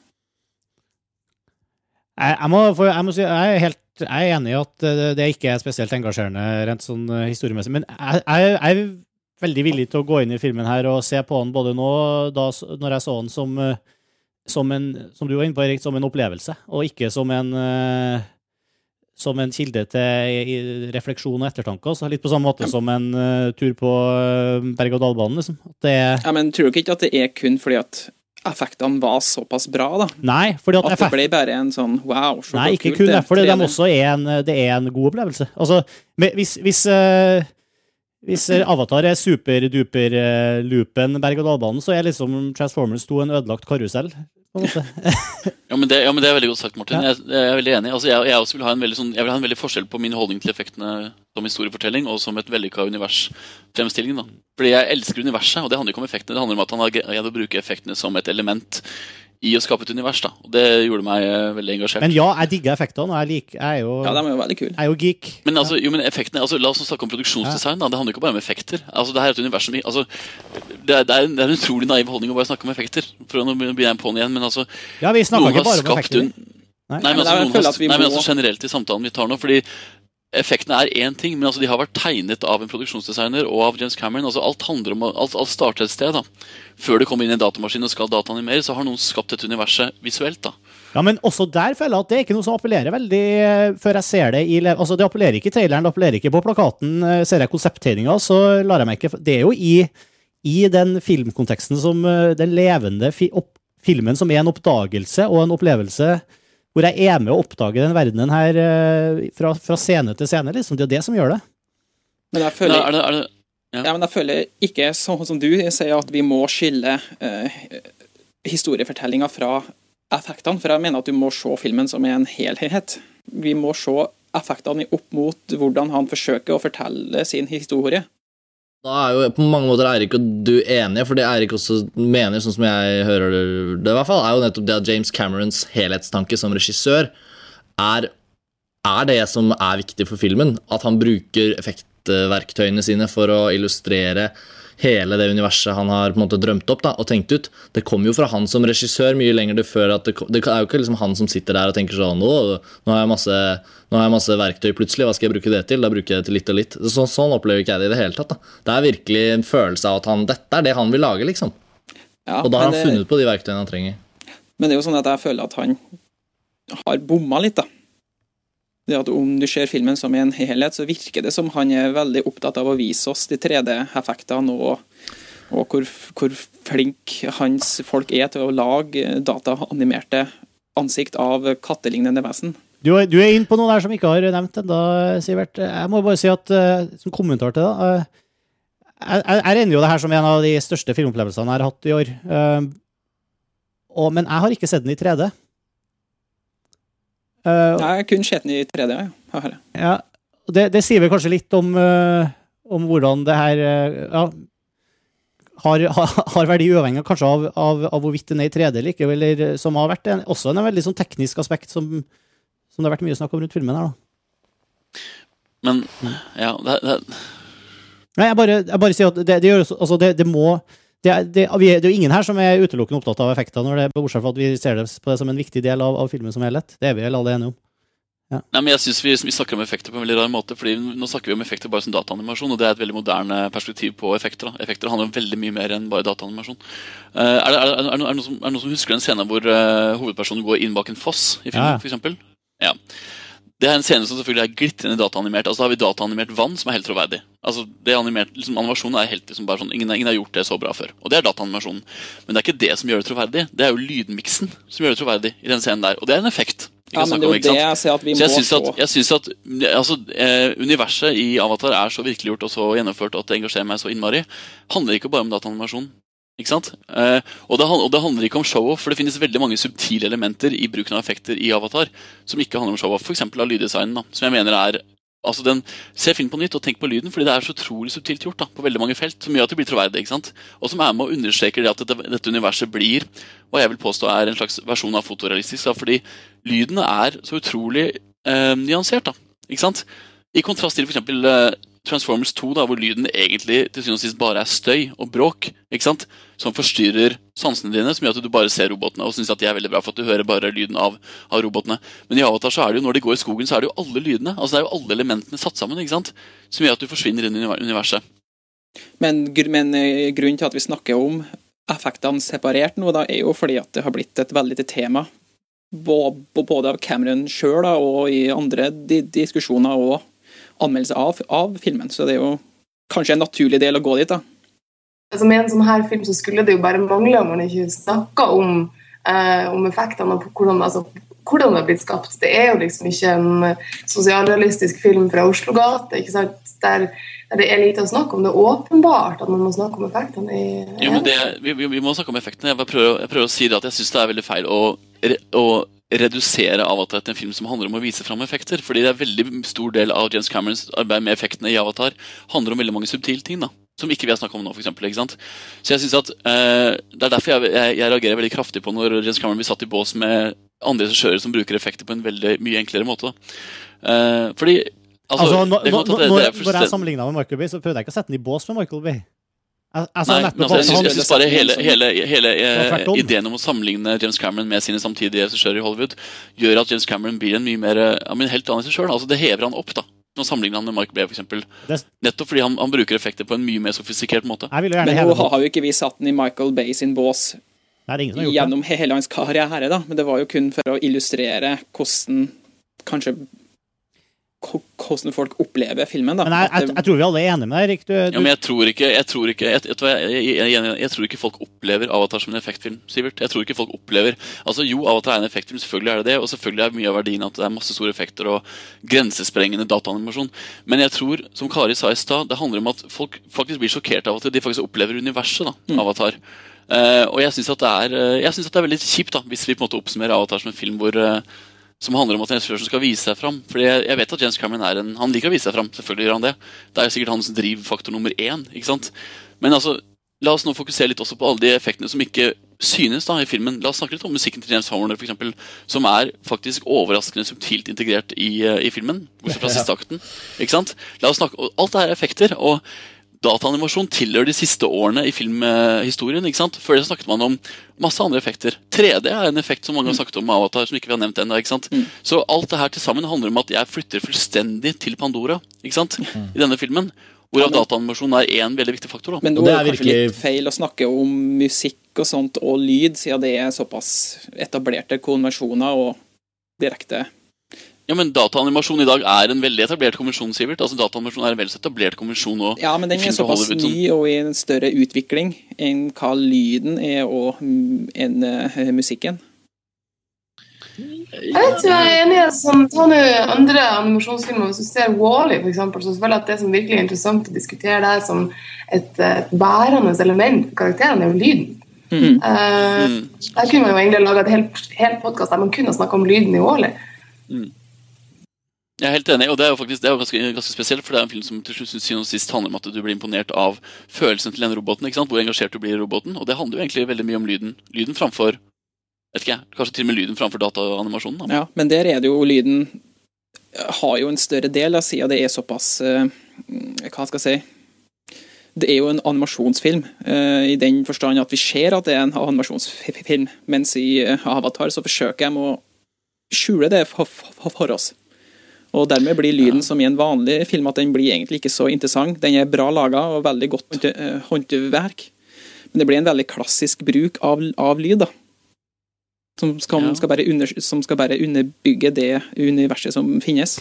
Jeg, jeg, må, jeg må si, jeg er helt jeg er enig i at det ikke er spesielt engasjerende rent sånn eh, historiemessig, men jeg, jeg, jeg er veldig villig til å gå inn i filmen her og se på den både nå, da, når jeg så den som, eh, som en, som du var inne på, Erik, som en opplevelse, og ikke som en eh, som en kilde til refleksjon og ettertanke. Også. Litt på samme måte som en uh, tur på uh, berg-og-dal-banen. Liksom. Ja, men tror du ikke at det er kun fordi at effektene var såpass bra, da? Nei, fordi at, At det ble bare en sånn wow, så Nei, ikke kun det. det, for det, de også er en, det er en god opplevelse. Altså, hvis, hvis, uh, hvis eh, Avatar er superduper-loopen berg-og-dal-banen, så er liksom Transformers 2 en ødelagt karusell. På en måte. Ja, men det, ja, men det er veldig godt sagt, Martin. Jeg, jeg er veldig enig. Altså, jeg, jeg, også vil ha en veldig sånn, jeg vil ha en veldig forskjell på min holdning til effektene som historiefortelling og som et vellykka universfremstilling. da. Fordi jeg elsker universet, og det handler ikke om effektene. Det handler om at han har greid å bruke effektene som et element i å skape et univers. da. Og det gjorde meg eh, veldig engasjert. Men ja, jeg digger effektene, og jeg, liker, jeg er jo Ja, de er jo veldig kul. Jeg er jo geek. Men altså, jo, men effektene, altså, La oss snakke om produksjonsdesign. da, Det handler ikke bare om effekter. Altså, Det her er et univers som altså, det, er, det, er en, det er en utrolig naiv holdning å bare snakke om effekter. For Nå begynner jeg på'n igjen, men altså Ja, vi snakker noen ikke har bare om effekter. un- Nei. Nei, men, altså, nei, men altså generelt i samtalen vi tar nå. fordi Effektene er én ting, men altså de har vært tegnet av en produksjonsdesigner og av James Cameron. altså Alt handler om, alt, alt starter et sted. da. Før det kommer inn en datamaskin og skal dataanimere, så har noen skapt dette universet visuelt. da. Ja, men også der føler jeg at det er ikke noe som appellerer veldig eh, før jeg ser det i Altså, det appellerer ikke i traileren, det appellerer ikke på plakaten. Eh, Ser jeg konsepttegninga, så lar jeg meg ikke Det er jo i, i den filmkonteksten som eh, den levende fi, opp, filmen som er en oppdagelse og en opplevelse hvor jeg er med å oppdage den verdenen her eh, fra, fra scene til scene. liksom. Det er det som gjør det. Men jeg føler, er det, er det, ja. men jeg føler ikke sånn som du sier, at vi må skille eh, historiefortellinga fra effektene. For jeg mener at du må se filmen som en helhet. Vi må se effektene opp mot hvordan han forsøker å fortelle sin historie. Da er jo på mange måter Eirik og du enige, for det Eirik også mener, sånn som jeg hører det, i hvert fall, er jo nettopp det at James Camerons helhetstanke som regissør er, er det som er viktig for filmen. At han bruker effektverktøyene sine for å illustrere hele det universet han har på en måte drømt opp da, og tenkt ut. Det kommer jo fra han som regissør mye lenger det før at det, det er jo ikke liksom han som sitter der og tenker sånn nå, har jeg masse, nå har jeg masse verktøy plutselig, hva skal jeg bruke det til? Da bruker jeg det til litt og litt. Så, sånn opplever ikke jeg det i det hele tatt. da. Det er virkelig en følelse av at han, dette er det han vil lage, liksom. Ja, Og da har han det- funnet på de verktøyene han trenger. Men det er jo sånn at jeg føler at han har bomma litt, da. Det at Om du ser filmen som en helhet, så virker det som han er veldig opptatt av å vise oss de 3D-effektene og, og hvor, hvor flink hans folk er til å lage dataanimerte ansikt av kattelignende vesen. Du, er- du er inne på noe der som ikke har nevnt ennå, Sivert. Jeg må bare si at eh, som kommentar til det eh, jeg jeg regner jo det her som en av de største filmopplevelsene jeg har hatt i år. Eh, og, men jeg har ikke sett den i 3D. Eh, Nei, kun skjeten i 3D. ja. Her ja, det, det sier vel kanskje litt om, uh, om hvordan det her uh, ja, har, har, har verdi uavhengig kanskje av, av, av hvorvidt den er i 3D eller ikke, eller som har vært en, også en veldig sånn teknisk aspekt som, som det har vært mye snakk om rundt filmen her. da. Men ja, det, det, Nei, jeg bare, jeg bare sier at det, det, gjør, også- altså det, det må det er, det, vi er, det er jo ingen her som er utelukkende opptatt av effekter, når det, bortsett fra at vi ser det på det som en viktig del av, av filmen som helhet. Det er vi vel alle enige om. Ja. Nei, men jeg synes vi, vi snakker om effekter på en veldig rar måte. fordi Nå snakker vi om effekter bare som dataanimasjon, og det er et veldig moderne perspektiv på effekter. da. Effekter handler om veldig mye mer enn bare dataanimasjon. Uh, er, det, er, er, er, noen som, er noen som husker den scenen hvor uh, hovedpersonen går inn bak en foss i filmen? Ja. Eksempel? ja. Det er en scene som selvfølgelig er glitrende dataanimert. Altså, da har vi dataanimert vann som er helt troverdig. Altså, det er animert, liksom, Animasjonen er helt liksom bare sånn, ingen, ingen har gjort det så bra før. Og det er dataanimasjonen. Men det er ikke det som gjør det troverdig. Det er jo lydmiksen som gjør det troverdig i den scenen der. Og det er en effekt. Ja, men det er jo om, det jeg ser at vi Så jeg må få. jeg synes at altså, eh, universet i Avatar er så virkeliggjort og så gjennomført at det engasjerer meg så innmari. handler ikke bare om dataanimasjon. Ikke sant? Eh, og, det, og det handler ikke om show-off, for det finnes veldig mange subtile elementer i bruken av effekter i Avatar som ikke handler om show-off. F.eks. av lyddesignen, da, som jeg mener er Altså den, Se film på nytt og tenk på lyden, fordi det er så utrolig subtilt gjort da, på veldig mange felt. Som gjør at det blir troverdig. ikke sant? Og som er med å understreke det at dette, dette universet blir hva jeg vil påstå er en slags versjon av fotorealistisk. Da, fordi lyden er så utrolig eh, nyansert. da, ikke sant? I kontrast til f.eks. Transformers 2, da, hvor lyden egentlig til syvende og sist bare er støy og bråk. ikke sant? Som forstyrrer sansene dine, som gjør at du bare ser robotene og syns de er veldig bra for at du hører bare lyden av, av robotene. Men i Avatar så er det jo når de går i skogen, så er det jo alle lydene. altså Det er jo alle elementene satt sammen ikke sant? som gjør at du forsvinner inn i univer- universet. Men, men eh, grunnen til at vi snakker om effektene separert nå, da, er jo fordi at det har blitt et veldig til tema. Bå- bå- Både av Cameron sjøl og i andre diskusjoner og anmeldelser av, av filmen. Så det er jo kanskje en naturlig del å gå dit. da. altså Med en sånn her film så skulle det jo bare mangle om man ikke snakka om, eh, om effektene og på hvordan, altså, hvordan det er blitt skapt. Det er jo liksom ikke en sosialrealistisk film fra Oslo gate ikke sant? Der, der det er lite å snakke om. Det er åpenbart at man må snakke om effektene. i Jo, men det, vi, vi, vi må snakke om effektene. Jeg, bare prøver, jeg prøver å si det at jeg syns det er veldig feil å, å redusere Avatar til en film som handler om å vise fram effekter. Fordi det er veldig stor del av James Camerons arbeid med effektene i Avatar handler om veldig mange subtile ting. da som ikke vi har snakket om nå, for eksempel, ikke sant? Så jeg synes at eh, Det er derfor jeg, jeg, jeg reagerer veldig kraftig på når James Cameron blir satt i bås med andre regissører som bruker effekter på en veldig mye enklere måte. da. Eh, fordi altså, Altså, nå- det det- når, det er når jeg sammenligna med Michael Bay, så prøvde jeg ikke å sette den i bås med Michael Bay. Jeg Nei, men altså, jeg syns bare hele, hele, hele eh, ideen om å sammenligne James Cameron med sine samtidige regissører i Hollywood gjør at James Cameron blir en mye mer eh, ja, men helt annen regissør. Altså, det hever han opp. da. Nå sammenligner han med Mark Bay, eksempel. Nettopp fordi han, han bruker effekter på en mye mer sofistikert måte. Men nå har jo ikke vi satt den i Michael Bay sin bås Nei, gjennom hele hans karriere, da. Men det var jo kun for å illustrere hvordan kanskje hvordan folk opplever filmen. da. Men jeg, jeg, jeg tror vi alle er enige med deg, Erik. Du, Ja, men jeg tror ikke jeg tror ikke, jeg, du jeg, jeg, jeg, jeg, jeg tror ikke folk opplever Avatar som en effektfilm. Sivert. Jeg tror ikke folk opplever Altså Jo, Avatar er en effektfilm, selvfølgelig er det det. Og selvfølgelig er mye av verdien at det er masse store effekter og grensesprengende dataanimasjon. Men jeg tror, som Kari sa i stad, det handler om at folk faktisk blir sjokkert av at de faktisk opplever universet. da, Avatar. Uh, og jeg syns at, det er, eh, jeg synes at det er veldig kjipt da, hvis vi på en måte oppsummerer Avatar som en film hvor eh, som handler om at en regissør som skal vise seg fram. Fordi jeg, vet at James Cameron er en, han liker å vise seg fram. Selvfølgelig gjør han det. Det er sikkert hans drivfaktor nummer én. ikke sant? Men altså, la oss nå fokusere litt også på alle de effektene som ikke synes da i filmen. La oss snakke litt om musikken til James Horner, for eksempel, som er faktisk overraskende subtilt integrert i, eh, i filmen. Bortsett fra [LAUGHS] siste akten. ikke sant? La oss snakke, Alt det her er effekter. og Dataanimasjon tilhører de siste årene i filmhistorien. ikke sant? Før det så snakket man om masse andre effekter. 3D er en effekt som mange har snakket om med Avatar, som ikke vi har nevnt enda, ikke sant? Så alt det her til sammen handler om at jeg flytter fullstendig til Pandora ikke sant? i denne filmen. Hvorav dataanimasjon er én veldig viktig faktor. da. Men nå det er er det kanskje virkelig- litt feil å snakke om musikk og sånt og lyd, siden det er såpass etablerte konvensjoner og direkte Ja, Men dataanimasjon i dag er en veldig etablert konvensjon. Sivert. Altså Dataanimasjon er en veldig etablert konvensjon nå. Ja, men den er såpass ny og i en større utvikling enn hva lyden er og mm, enn uh, musikken. Jeg vet ikke, jeg er enig sånn, Ta nå andre animasjonsfilmer. Hvis du ser Wall-E, for eksempel, så føler jeg at det som virkelig er interessant å diskutere der som et, et bærende element for karakteren, er jo lyden. Mm. Eh, Der kunne man jo egentlig laga et helt, helt podkast der man kunne snakka om lyden i Wall-E. Jeg er helt enig, og det er jo faktisk det er jo ganske, ganske spesielt, for det er en film som til slutt synes og sist handler om at du blir imponert av følelsen til den roboten. ikke sant? Hvor engasjert du blir i roboten. Og det handler jo egentlig veldig mye om lyden. Lyden framfor vet ikke jeg, Kanskje til og med lyden framfor dataanimasjonen. da. Ja, men der er det jo lyden har jo en større del, da, siden det er såpass uh, Hva skal jeg si Det er jo en animasjonsfilm, uh, i den forstand at vi ser at det er en animasjonsfilm, mens i uh, Avatar så forsøker de å skjule det for, for, for oss. Og dermed blir lyden som i en vanlig film at den blir egentlig ikke så interessant. Den er bra laga og veldig godt eh, håndverk. Men det blir en veldig klassisk bruk av, av lyd, da. Som skal, Ja. skal under, som skal bare underbygge det universet som finnes.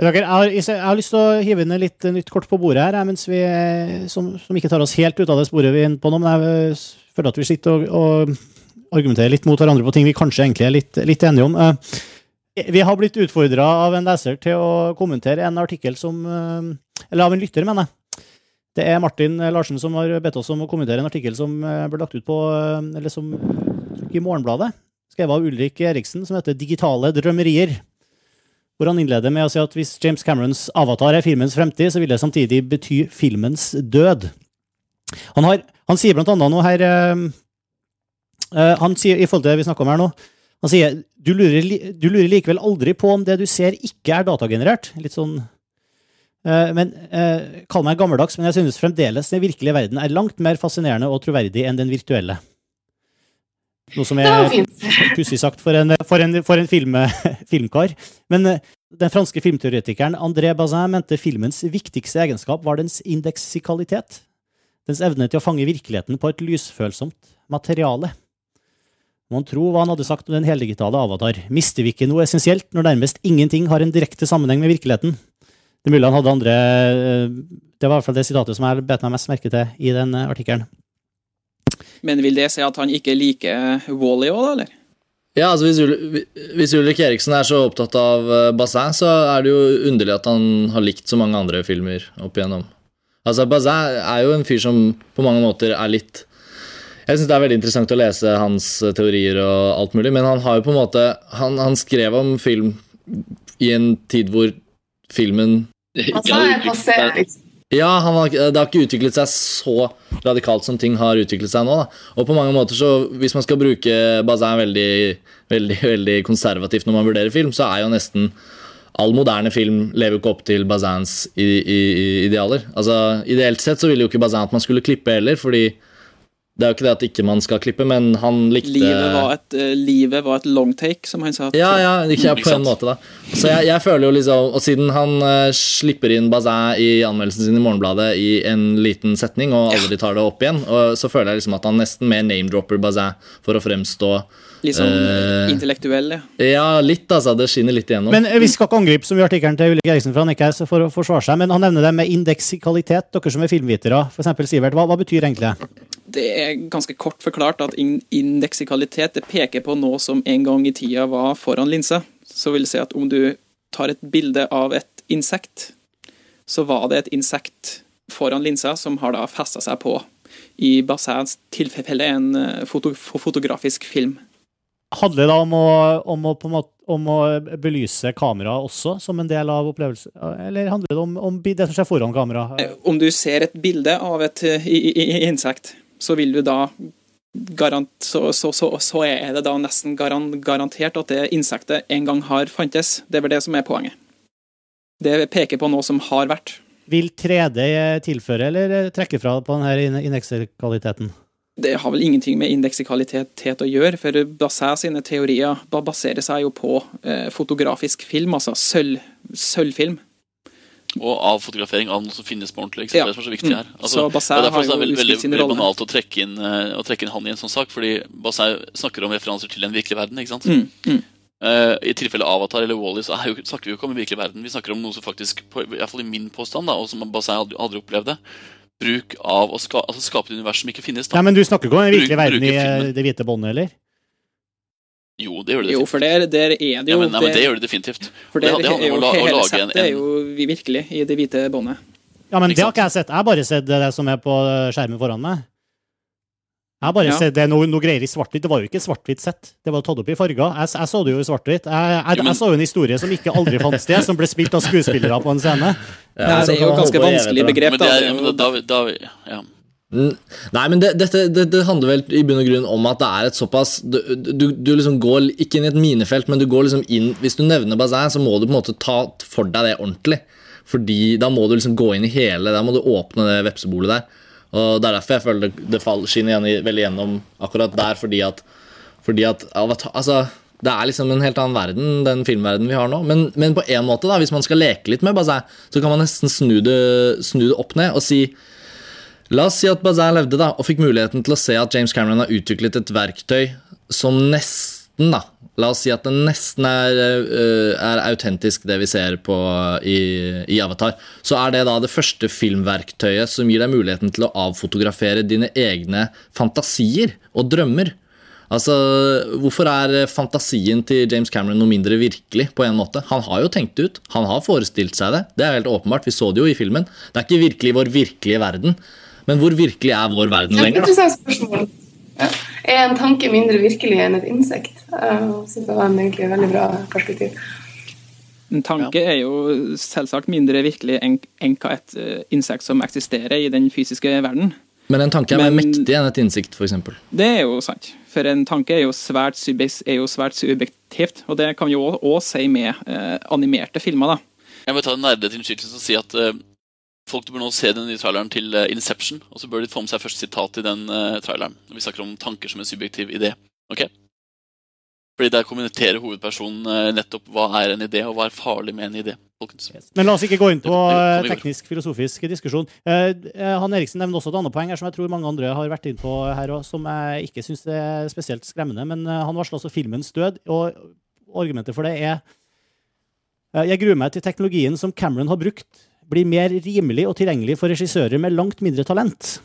Jeg, har, jeg har lyst til å hive inn litt nytt kort på bordet her, mens vi, eh, som, som ikke tar oss helt ut av det sporet vi er inne på nå. Men jeg eh, føler at vi sitter og, og argumenterer litt mot hverandre på ting vi kanskje egentlig er litt, litt enige om. Eh, Vi har blitt utfordra av en leser til å kommentere en artikkel som eh, Eller av en lytter, mener jeg. Det er Martin Larsen som har bedt oss om å kommentere en artikkel som eh, ble lagt ut på Eller som i Morgenbladet. Skrevet av Ulrik Eriksen, som heter 'Digitale drømmerier'. Hvor han innleder med å si at hvis James Camerons avatar er filmens fremtid, så vil det samtidig bety filmens død. Han, har, han sier blant annet noe her Han sier i forhold til det vi snakker om her nå Han sier du lurer, du lurer likevel aldri på om det du ser, ikke er datagenerert. Litt sånn uh, men uh, Kall meg gammeldags, men jeg synes fremdeles den virkelige verden er langt mer fascinerende og troverdig enn den virtuelle. Noe som er pussig sagt for en, for en, for en film, [LAUGHS] filmkar. Men eh, den franske filmteoretikeren André Bazin mente filmens viktigste egenskap var dens indeksikalitet. Dens evne til å fange virkeligheten på et lysfølsomt materiale. Mon tro hva han hadde sagt om den heldigitale avatar. Mister vi ikke noe essensielt når nærmest ingenting har en direkte sammenheng med virkeligheten? Det er mulig han hadde andre eh, Det var i hvert fall det sitatet som jeg bet meg mest merke til i den eh, artikkelen. Men vil det si at han ikke liker Wally òg, da, eller? Ja, altså hvis, Ul hvis Ulrik Eriksen er så opptatt av eh, Bazin, så er det jo underlig at han har likt så mange andre filmer opp igjennom. Altså, Bazin er jo en fyr som på mange måter er litt Jeg syns det er veldig interessant å lese hans eh, teorier og alt mulig, men han har jo på en måte Han, han skrev om film i en tid hvor filmen Altså, jeg passer, liksom. ja, han har, det har ikke utviklet seg så radikalt som ting har utviklet seg nå. Da. Og på mange måter så, Hvis man skal bruke Bazin veldig, veldig, veldig konservativt når man vurderer film, så er jo nesten all moderne film lever jo ikke opp til Bazins i, i, i idealer. Altså, Ideelt sett så ville jo ikke Bazin at man skulle klippe heller, fordi det er jo ikke det at ikke man skal klippe, men han likte Livet var et, uh, livet var et long take, som han sa. ja, ja, ikke jeg, på en måte, da. Så jeg, jeg føler jo liksom Og siden han uh, slipper inn Bazin i anmeldelsen sin i Morgenbladet i en liten setning, og aldri tar det opp igjen, og så føler jeg liksom at han nesten mer name-dropper Bazin for å fremstå Litt sånn uh, intellektuell, ja. Ja, litt, altså. Det skinner litt igjennom. Men eh, vi skal ikke angripe så mye artikkelen til Ulrik Eriksen, for han er ikke her for å forsvare seg, men han nevner det med indeksikalitet. Dere som er filmvitere, eksempel Sivert, hva, hva betyr egentlig det? Det er ganske kort forklart at indeksikalitet det peker på noe som en gang i tida var foran linsa. Så vil si at om du tar et bilde av et insekt, så var det et insekt foran linsa som har da festa seg på, i Bassins tilfelle, en eh, foto fotografisk film. Handler det da om å, om å, måte, om å belyse kameraet også, som en del av opplevelsen? Eller handler det om, om det som skjer foran kamera? Eh, Om du ser et bilde av et i- i- i- insekt, så vil du da garant, så, så, så, så er det da nesten garan, garantert at det insektet en gang har fantes. Det er vel det som er poenget. Det peker på noe som har vært. Vil 3D tilføre eller trekke fra på denne indeksikaliteten? Det har vel ingenting med indeksikalitet å gjøre, for Basset sine teorier baserer seg jo på eh, fotografisk film, altså sølv, sølvfilm. Og avfotografering av noe som finnes på ordentlig. Ja. Det er som er så viktig Mm. her. Altså, Så Basset derfor har jo er det veldig, veldig, banalt å trekke, inn, eh, å trekke inn han i en sånn sak, fordi Basset snakker om referanser til en virkelig verden. ikke sant? Mm, mm. Uh, I tilfelle Avatar eller Wall-E så er jo, snakker vi jo ikke om en virkelig verden. Vi snakker om noe som faktisk, på, i hvert fall i min påstand, da, og som Basset aldri, aldri opplevde, bruk av å ska, altså skape et univers som ikke finnes. da. Ja, men du snakker ikke om den virkelige verden i eh, filmen. Det hvite båndet, eller? Jo, det gjør det Jo, definitivt. for der, der er det Ja, men, nei, men det gjør det definitivt. For det, der det handler er om jo å, la, å hele lage en, settet er jo virkelig i det hvite båndet. Ja, men Ikke det har ikke jeg sett. Jeg har bare sett det som er på skjermen foran meg. Jeg bare Ja. ser, det noe, noe greier i svart-hvitt. Det var jo ikke svart-hvitt sett. Det var tatt opp i farger. Jeg, jeg så det jo i svart-hvitt. Jeg, jeg, jeg, jeg så jo en historie som ikke aldri fant sted, som ble spilt av skuespillere på en scene. Ja, Nei, det er jo ganske vanskelig begrep, da. Men det Det er, er men da, da, ja. Mm, Nei, men det, dette, det, det handler vel i bunn og grunn om at det er et såpass Du, du, du liksom går ikke inn i et minefelt, men du går liksom inn Hvis du nevner Bazin, så må du på en måte ta for deg det ordentlig. Fordi da må du liksom gå inn i hele Da må du åpne det vepsebolet der. Og Det er derfor jeg føler det, det fall, skinner veldig gjennom akkurat der, fordi at, fordi at altså, Det er liksom en helt annen verden, den filmverdenen vi har nå. Men, men på en måte, da, hvis man skal leke litt med Bazin, så kan man nesten snu det, snu det opp ned og si La oss si at Bazin levde da, og fikk muligheten til å se at James Cameron har utviklet et verktøy som nesten da, La oss si at det nesten er, øh, er autentisk, det vi ser på i, i Avatar. Så er det da det første filmverktøyet som gir deg muligheten til å avfotografere dine egne fantasier og drømmer. Altså, Hvorfor er fantasien til James Cameron noe mindre virkelig? på en måte? Han har jo tenkt det ut, han har forestilt seg det. Det er helt åpenbart, Vi så det jo i filmen. Det er ikke virkelig vår virkelige verden. Men hvor virkelig er vår verden lenger? da? Ja. Er en tanke mindre virkelig enn et insekt? Jeg synes det var en egentlig veldig bra perspektiv. En tanke er jo selvsagt mindre virkelig enn enn hva et eh, insekt som eksisterer i den fysiske verden. Men en tanke er mer mektig enn et innsikt, f.eks. Det er jo sant. For en tanke er jo svært, er jo svært subjektivt, og det kan vi jo òg si med eh, animerte filmer. da. Jeg må ta en nerdete innskytelse og si at eh, folk bør nå se den nye traileren til eh, Inception, og så bør de få med seg første sitat i den eh, traileren. Når vi snakker om tanker som en subjektiv idé. Ok? Fordi der kommenterer hovedpersonen eh, nettopp hva er en idé, og hva er farlig med en idé. folkens. Men la oss ikke gå inn på teknisk-filosofisk diskusjon. Eh, Han Eriksen nevner også et annet poeng her som jeg tror mange andre har vært inn på her også, som jeg ikke syns er spesielt skremmende. Men han varsler også filmens død, og argumentet for det er Jeg gruer meg til teknologien som Cameron har brukt, blir mer rimelig og tilgjengelig for regissører med langt mindre talent.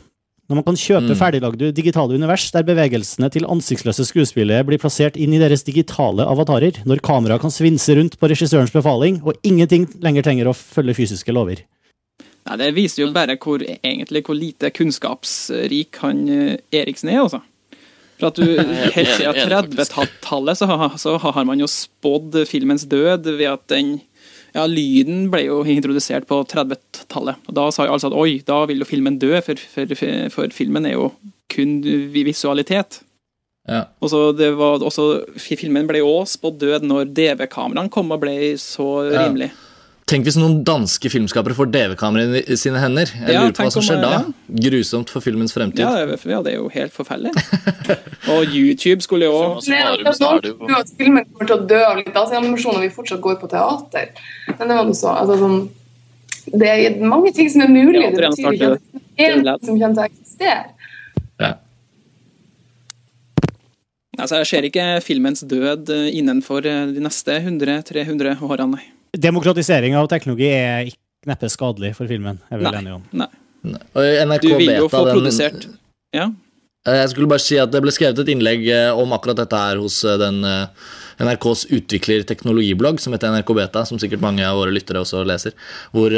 Når man kan kjøpe Mm. ferdiglagde digitale univers der bevegelsene til ansiktsløse skuespillere blir plassert inn i deres digitale avatarer, når kameraet kan svinse rundt på regissørens befaling, og ingenting lenger trenger å følge fysiske lover. Nei, Det viser jo bare hvor, egentlig hvor lite kunnskapsrik han eh, Eriksen er, altså. For at du [LAUGHS] Helt siden Enig, enig, faktisk. 30-tallet så, så har man jo spådd filmens død ved at den ja, Lyden ble jo introdusert på 30-tallet. Og Da sa jo alle at oi, da vil jo filmen dø, for, for, for filmen er jo kun visualitet. Ja. Og så det var også, Filmen ble jo også spådd død når DV-kameraene kom og ble så Ja. Tenk hvis noen danske filmskapere får DV-kamera i sine hender. Jeg Ja, lurer på hva som som om, skjer da. ja. Grusomt for filmens fremtid. Ja, ja, det er jo helt forferdelig. [LAUGHS] Og YouTube skulle jo Altså, tror at filmen kommer til å dø av litt animasjon når vi fortsatt går på teater. Men det var noe så, altså, sånn, det er mange ting som er mulig. Ja, Det er betyr ikke at det er en som kommer til å eksistere. Ja. Altså, Jeg ser ikke filmens død eh, innenfor eh, de neste 100-300 årene, nei. Demokratisering av teknologi er ikke neppe skadelig for filmen. er vi enige om. nei. Nei. NRK Du vil jo få den- produsert Ja. Eh, Jeg skulle bare si at Det ble skrevet et innlegg eh, om akkurat dette her hos eh, den NRKs utvikler-teknologiblogg, som heter NRK Beta, som sikkert mange av våre lyttere også leser. Hvor,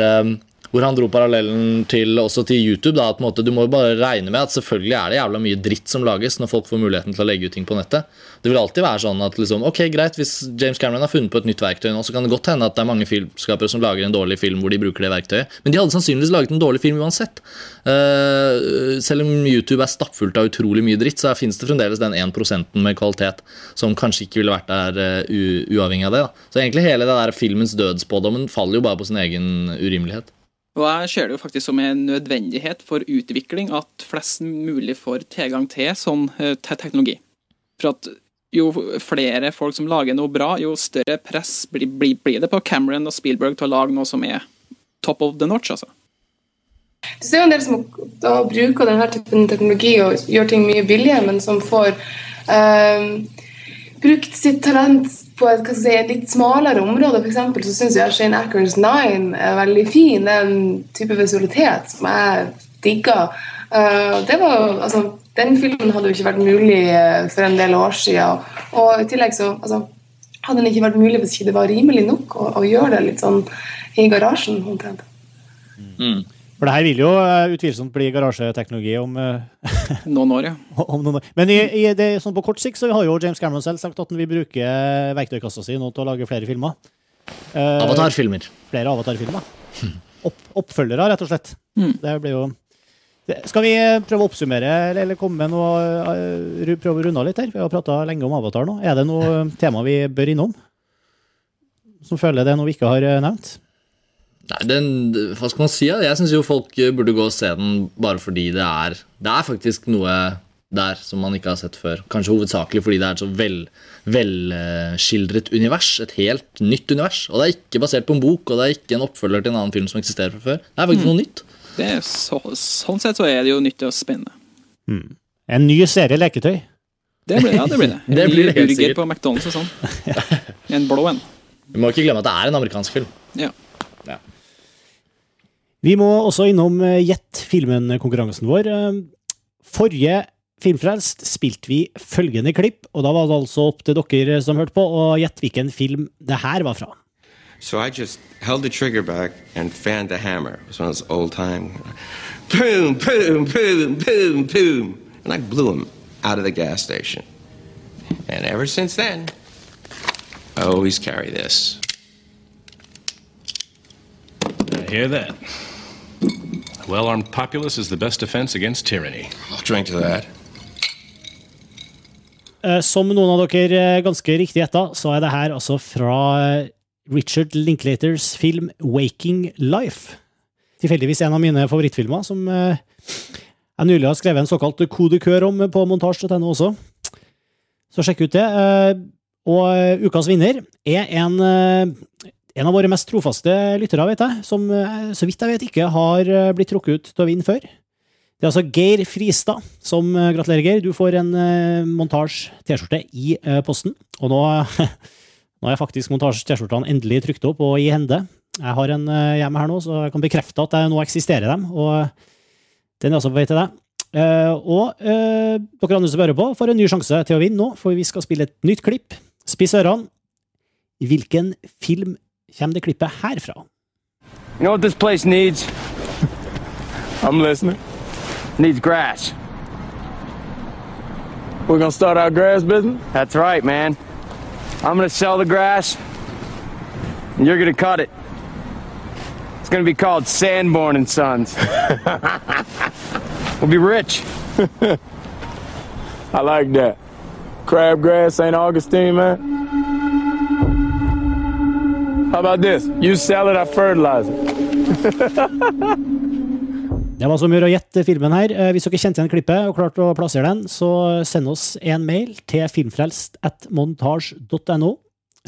hvor han dro parallellen til, også til YouTube. Da, at måte, du må bare regne med at selvfølgelig er det jævla mye dritt som lages når folk får muligheten til å legge ut ting på nettet. Det vil alltid være sånn at liksom, ok, greit, hvis James Cameron har funnet på et nytt verktøy nå, så kan det godt hende at det er mange filmskapere som lager en dårlig film hvor de bruker det verktøyet. Men de hadde sannsynligvis laget en dårlig film uansett. Uh, selv om YouTube er stappfullt av utrolig mye dritt, så finnes det fremdeles den 1% med kvalitet som kanskje ikke ville vært der uh, uavhengig av det. Da. Så egentlig hele det der filmens dødsspådommen faller jo bare på sin egen urimelighet. Og jeg ser det jo faktisk som en nødvendighet for utvikling at flest mulig får tilgang til sånn til teknologi. For at jo flere folk som lager noe bra, jo større press blir, blir, blir det på Cameron og Spielberg til å lage noe som er top of the notch, altså. Du ser jo en del som da bruker denne typen teknologi og gjør ting mye billigere, men som får eh, brukt sitt talent på et, si, litt smalere område. For eksempel så syns jeg Shane Ackers Nine er veldig fin. Det er en type visualitet som jeg digger. Uh, det var, altså, den filmen hadde jo ikke vært mulig eh, for en del år siden. Og i tillegg så altså, hadde den ikke vært mulig hvis ikke det var rimelig nok å, å gjøre det litt sånn i garasjen. omtrent. For det her vil jo eh, utvilsomt bli garasjeteknologi om, eh, [LAUGHS] Noen år, ja. om noen år. Men i, i det, sånn på kort sikt så har jo James Cameron selv sagt at han vil bruke verktøykassa si nå til å lage flere filmer. Uh, Avatar-filmer. Flere avatarfilmer. Opp, oppfølgere, rett og slett. Mm. Det blir jo det, Skal vi prøve å oppsummere eller, eller komme med noe Prøve å runde av litt her? Vi har prata lenge om Avatar nå. Er det noe tema vi bør innom? Som føler det er noe vi ikke har nevnt? Nei, den, hva skal man si? Ja? Jeg syns jo folk burde gå og se den bare fordi det er Det er faktisk noe der som man ikke har sett før. Kanskje hovedsakelig fordi det er et så vel, velskildret univers. Et helt nytt univers. Og det er ikke basert på en bok, og det er ikke en oppfølger til en annen film som eksisterer fra før. Det er faktisk Mm. noe nytt. Det er så, sånn sett så er det jo nyttig og spennende. En ny serie leketøy. Det blir, ja, det blir det. [LAUGHS] En Det ny det helt burger sikkert. på McDonald's og sånn. [LAUGHS] En blå en. Vi må ikke glemme at det er en amerikansk film. Ja. Ja. Vi må også innom eh, Gjett filmen-konkurransen vår. Eh, Forrige Filmfrelst spilte vi følgende klipp, og da var det altså opp til dere som hørte på, å gjette hvilken film det her var fra. So I just held the trigger back and fanned the hammer. It was one of those old time boom, boom, boom, boom, boom. And I blew him out of the gas station. And ever since then, I always carry this. I hear that. Well armed populace is the best defense against tyranny. I'll drink to that. Eh, Som noen av dere eh, ganske riktig gjetta, så er det her altså fra eh, Richard Linklaters film Waking Life. Tilfeldigvis en av mine favorittfilmer, som jeg nylig har skrevet en såkalt kodekør om på montasj.no også. Så sjekk ut det. Eh, Og ukas vinner er en, en av våre mest trofaste lyttere, vet jeg, som eh, så vidt jeg vet ikke har eh, blitt trukket ut til å vinne før. Det er altså Geir Fristad som eh, gratulerer, Geir. Du får en montasj-T-skjorte i posten. Og nå, [LAUGHS] nå er faktisk montasj-T-skjortene endelig trykt opp og i hende. Jeg har en hjemme her nå, så jeg kan bekrefte at det nå eksisterer dem. Og den er også på vei til deg. Og dere andre som hører på, får en ny sjanse til å vinne nå, for vi skal spille et nytt klipp. Spiss ørene. Hvilken film kommer det klippet her fra? You know what this place needs? I'm listening. Needs grass. We're gonna start our grass business? That's right, man. I'm gonna sell the grass, and you're gonna cut it. It's gonna be called Sanborn and Sons. [LAUGHS] we'll be rich. [LAUGHS] I like that. Crabgrass, St. Augustine, man. How about this? You sell it, I. [LAUGHS] Det var så mye å gjette filmen her. Eh, Hvis dere kjente igjen klippet og klarte å plassere den, så send oss en mail til filmfrelst.montasj.no.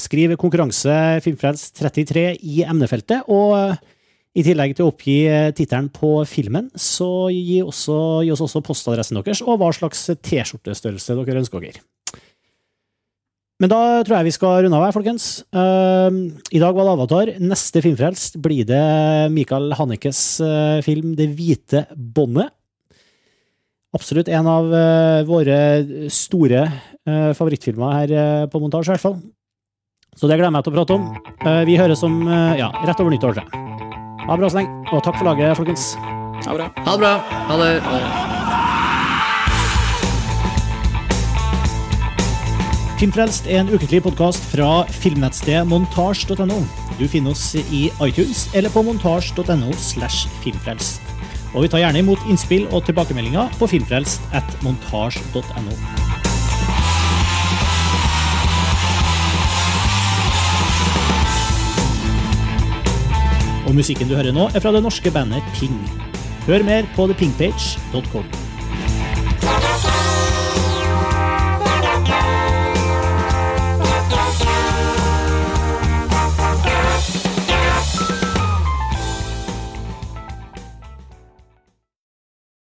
Skriv konkurranse filmfrelst33 i emnefeltet, og eh, i tillegg til å oppgi eh, tittelen på filmen, så gi, også, gi oss også postadressen deres og hva slags T-skjortestørrelse dere ønsker dere. Men da tror jeg vi skal runde av her, folkens. Uh, I dag var det Avatar. Neste Filmfrelst blir det Michael Hannekes uh, film Det hvite båndet. Absolutt en av uh, våre store uh, favorittfilmer her uh, på montasje, i hvert fall. Så det gleder jeg meg til å prate om. Uh, vi høres om uh, ja, rett over nyttår. Ha det bra så lenge, og takk for laget, folkens. Ha det bra. Ha det bra. Ha det. Ha det. Filmfrelst er en ukentlig podkast fra filmnettstedet montasj.no. Du finner oss i iTunes eller på montasj.no slash filmfrelst. Og vi tar gjerne imot innspill og tilbakemeldinger på filmfrelst at montasj.no. Og musikken du hører nå, er fra det norske bandet Ping. Hør mer på thepingpage.com.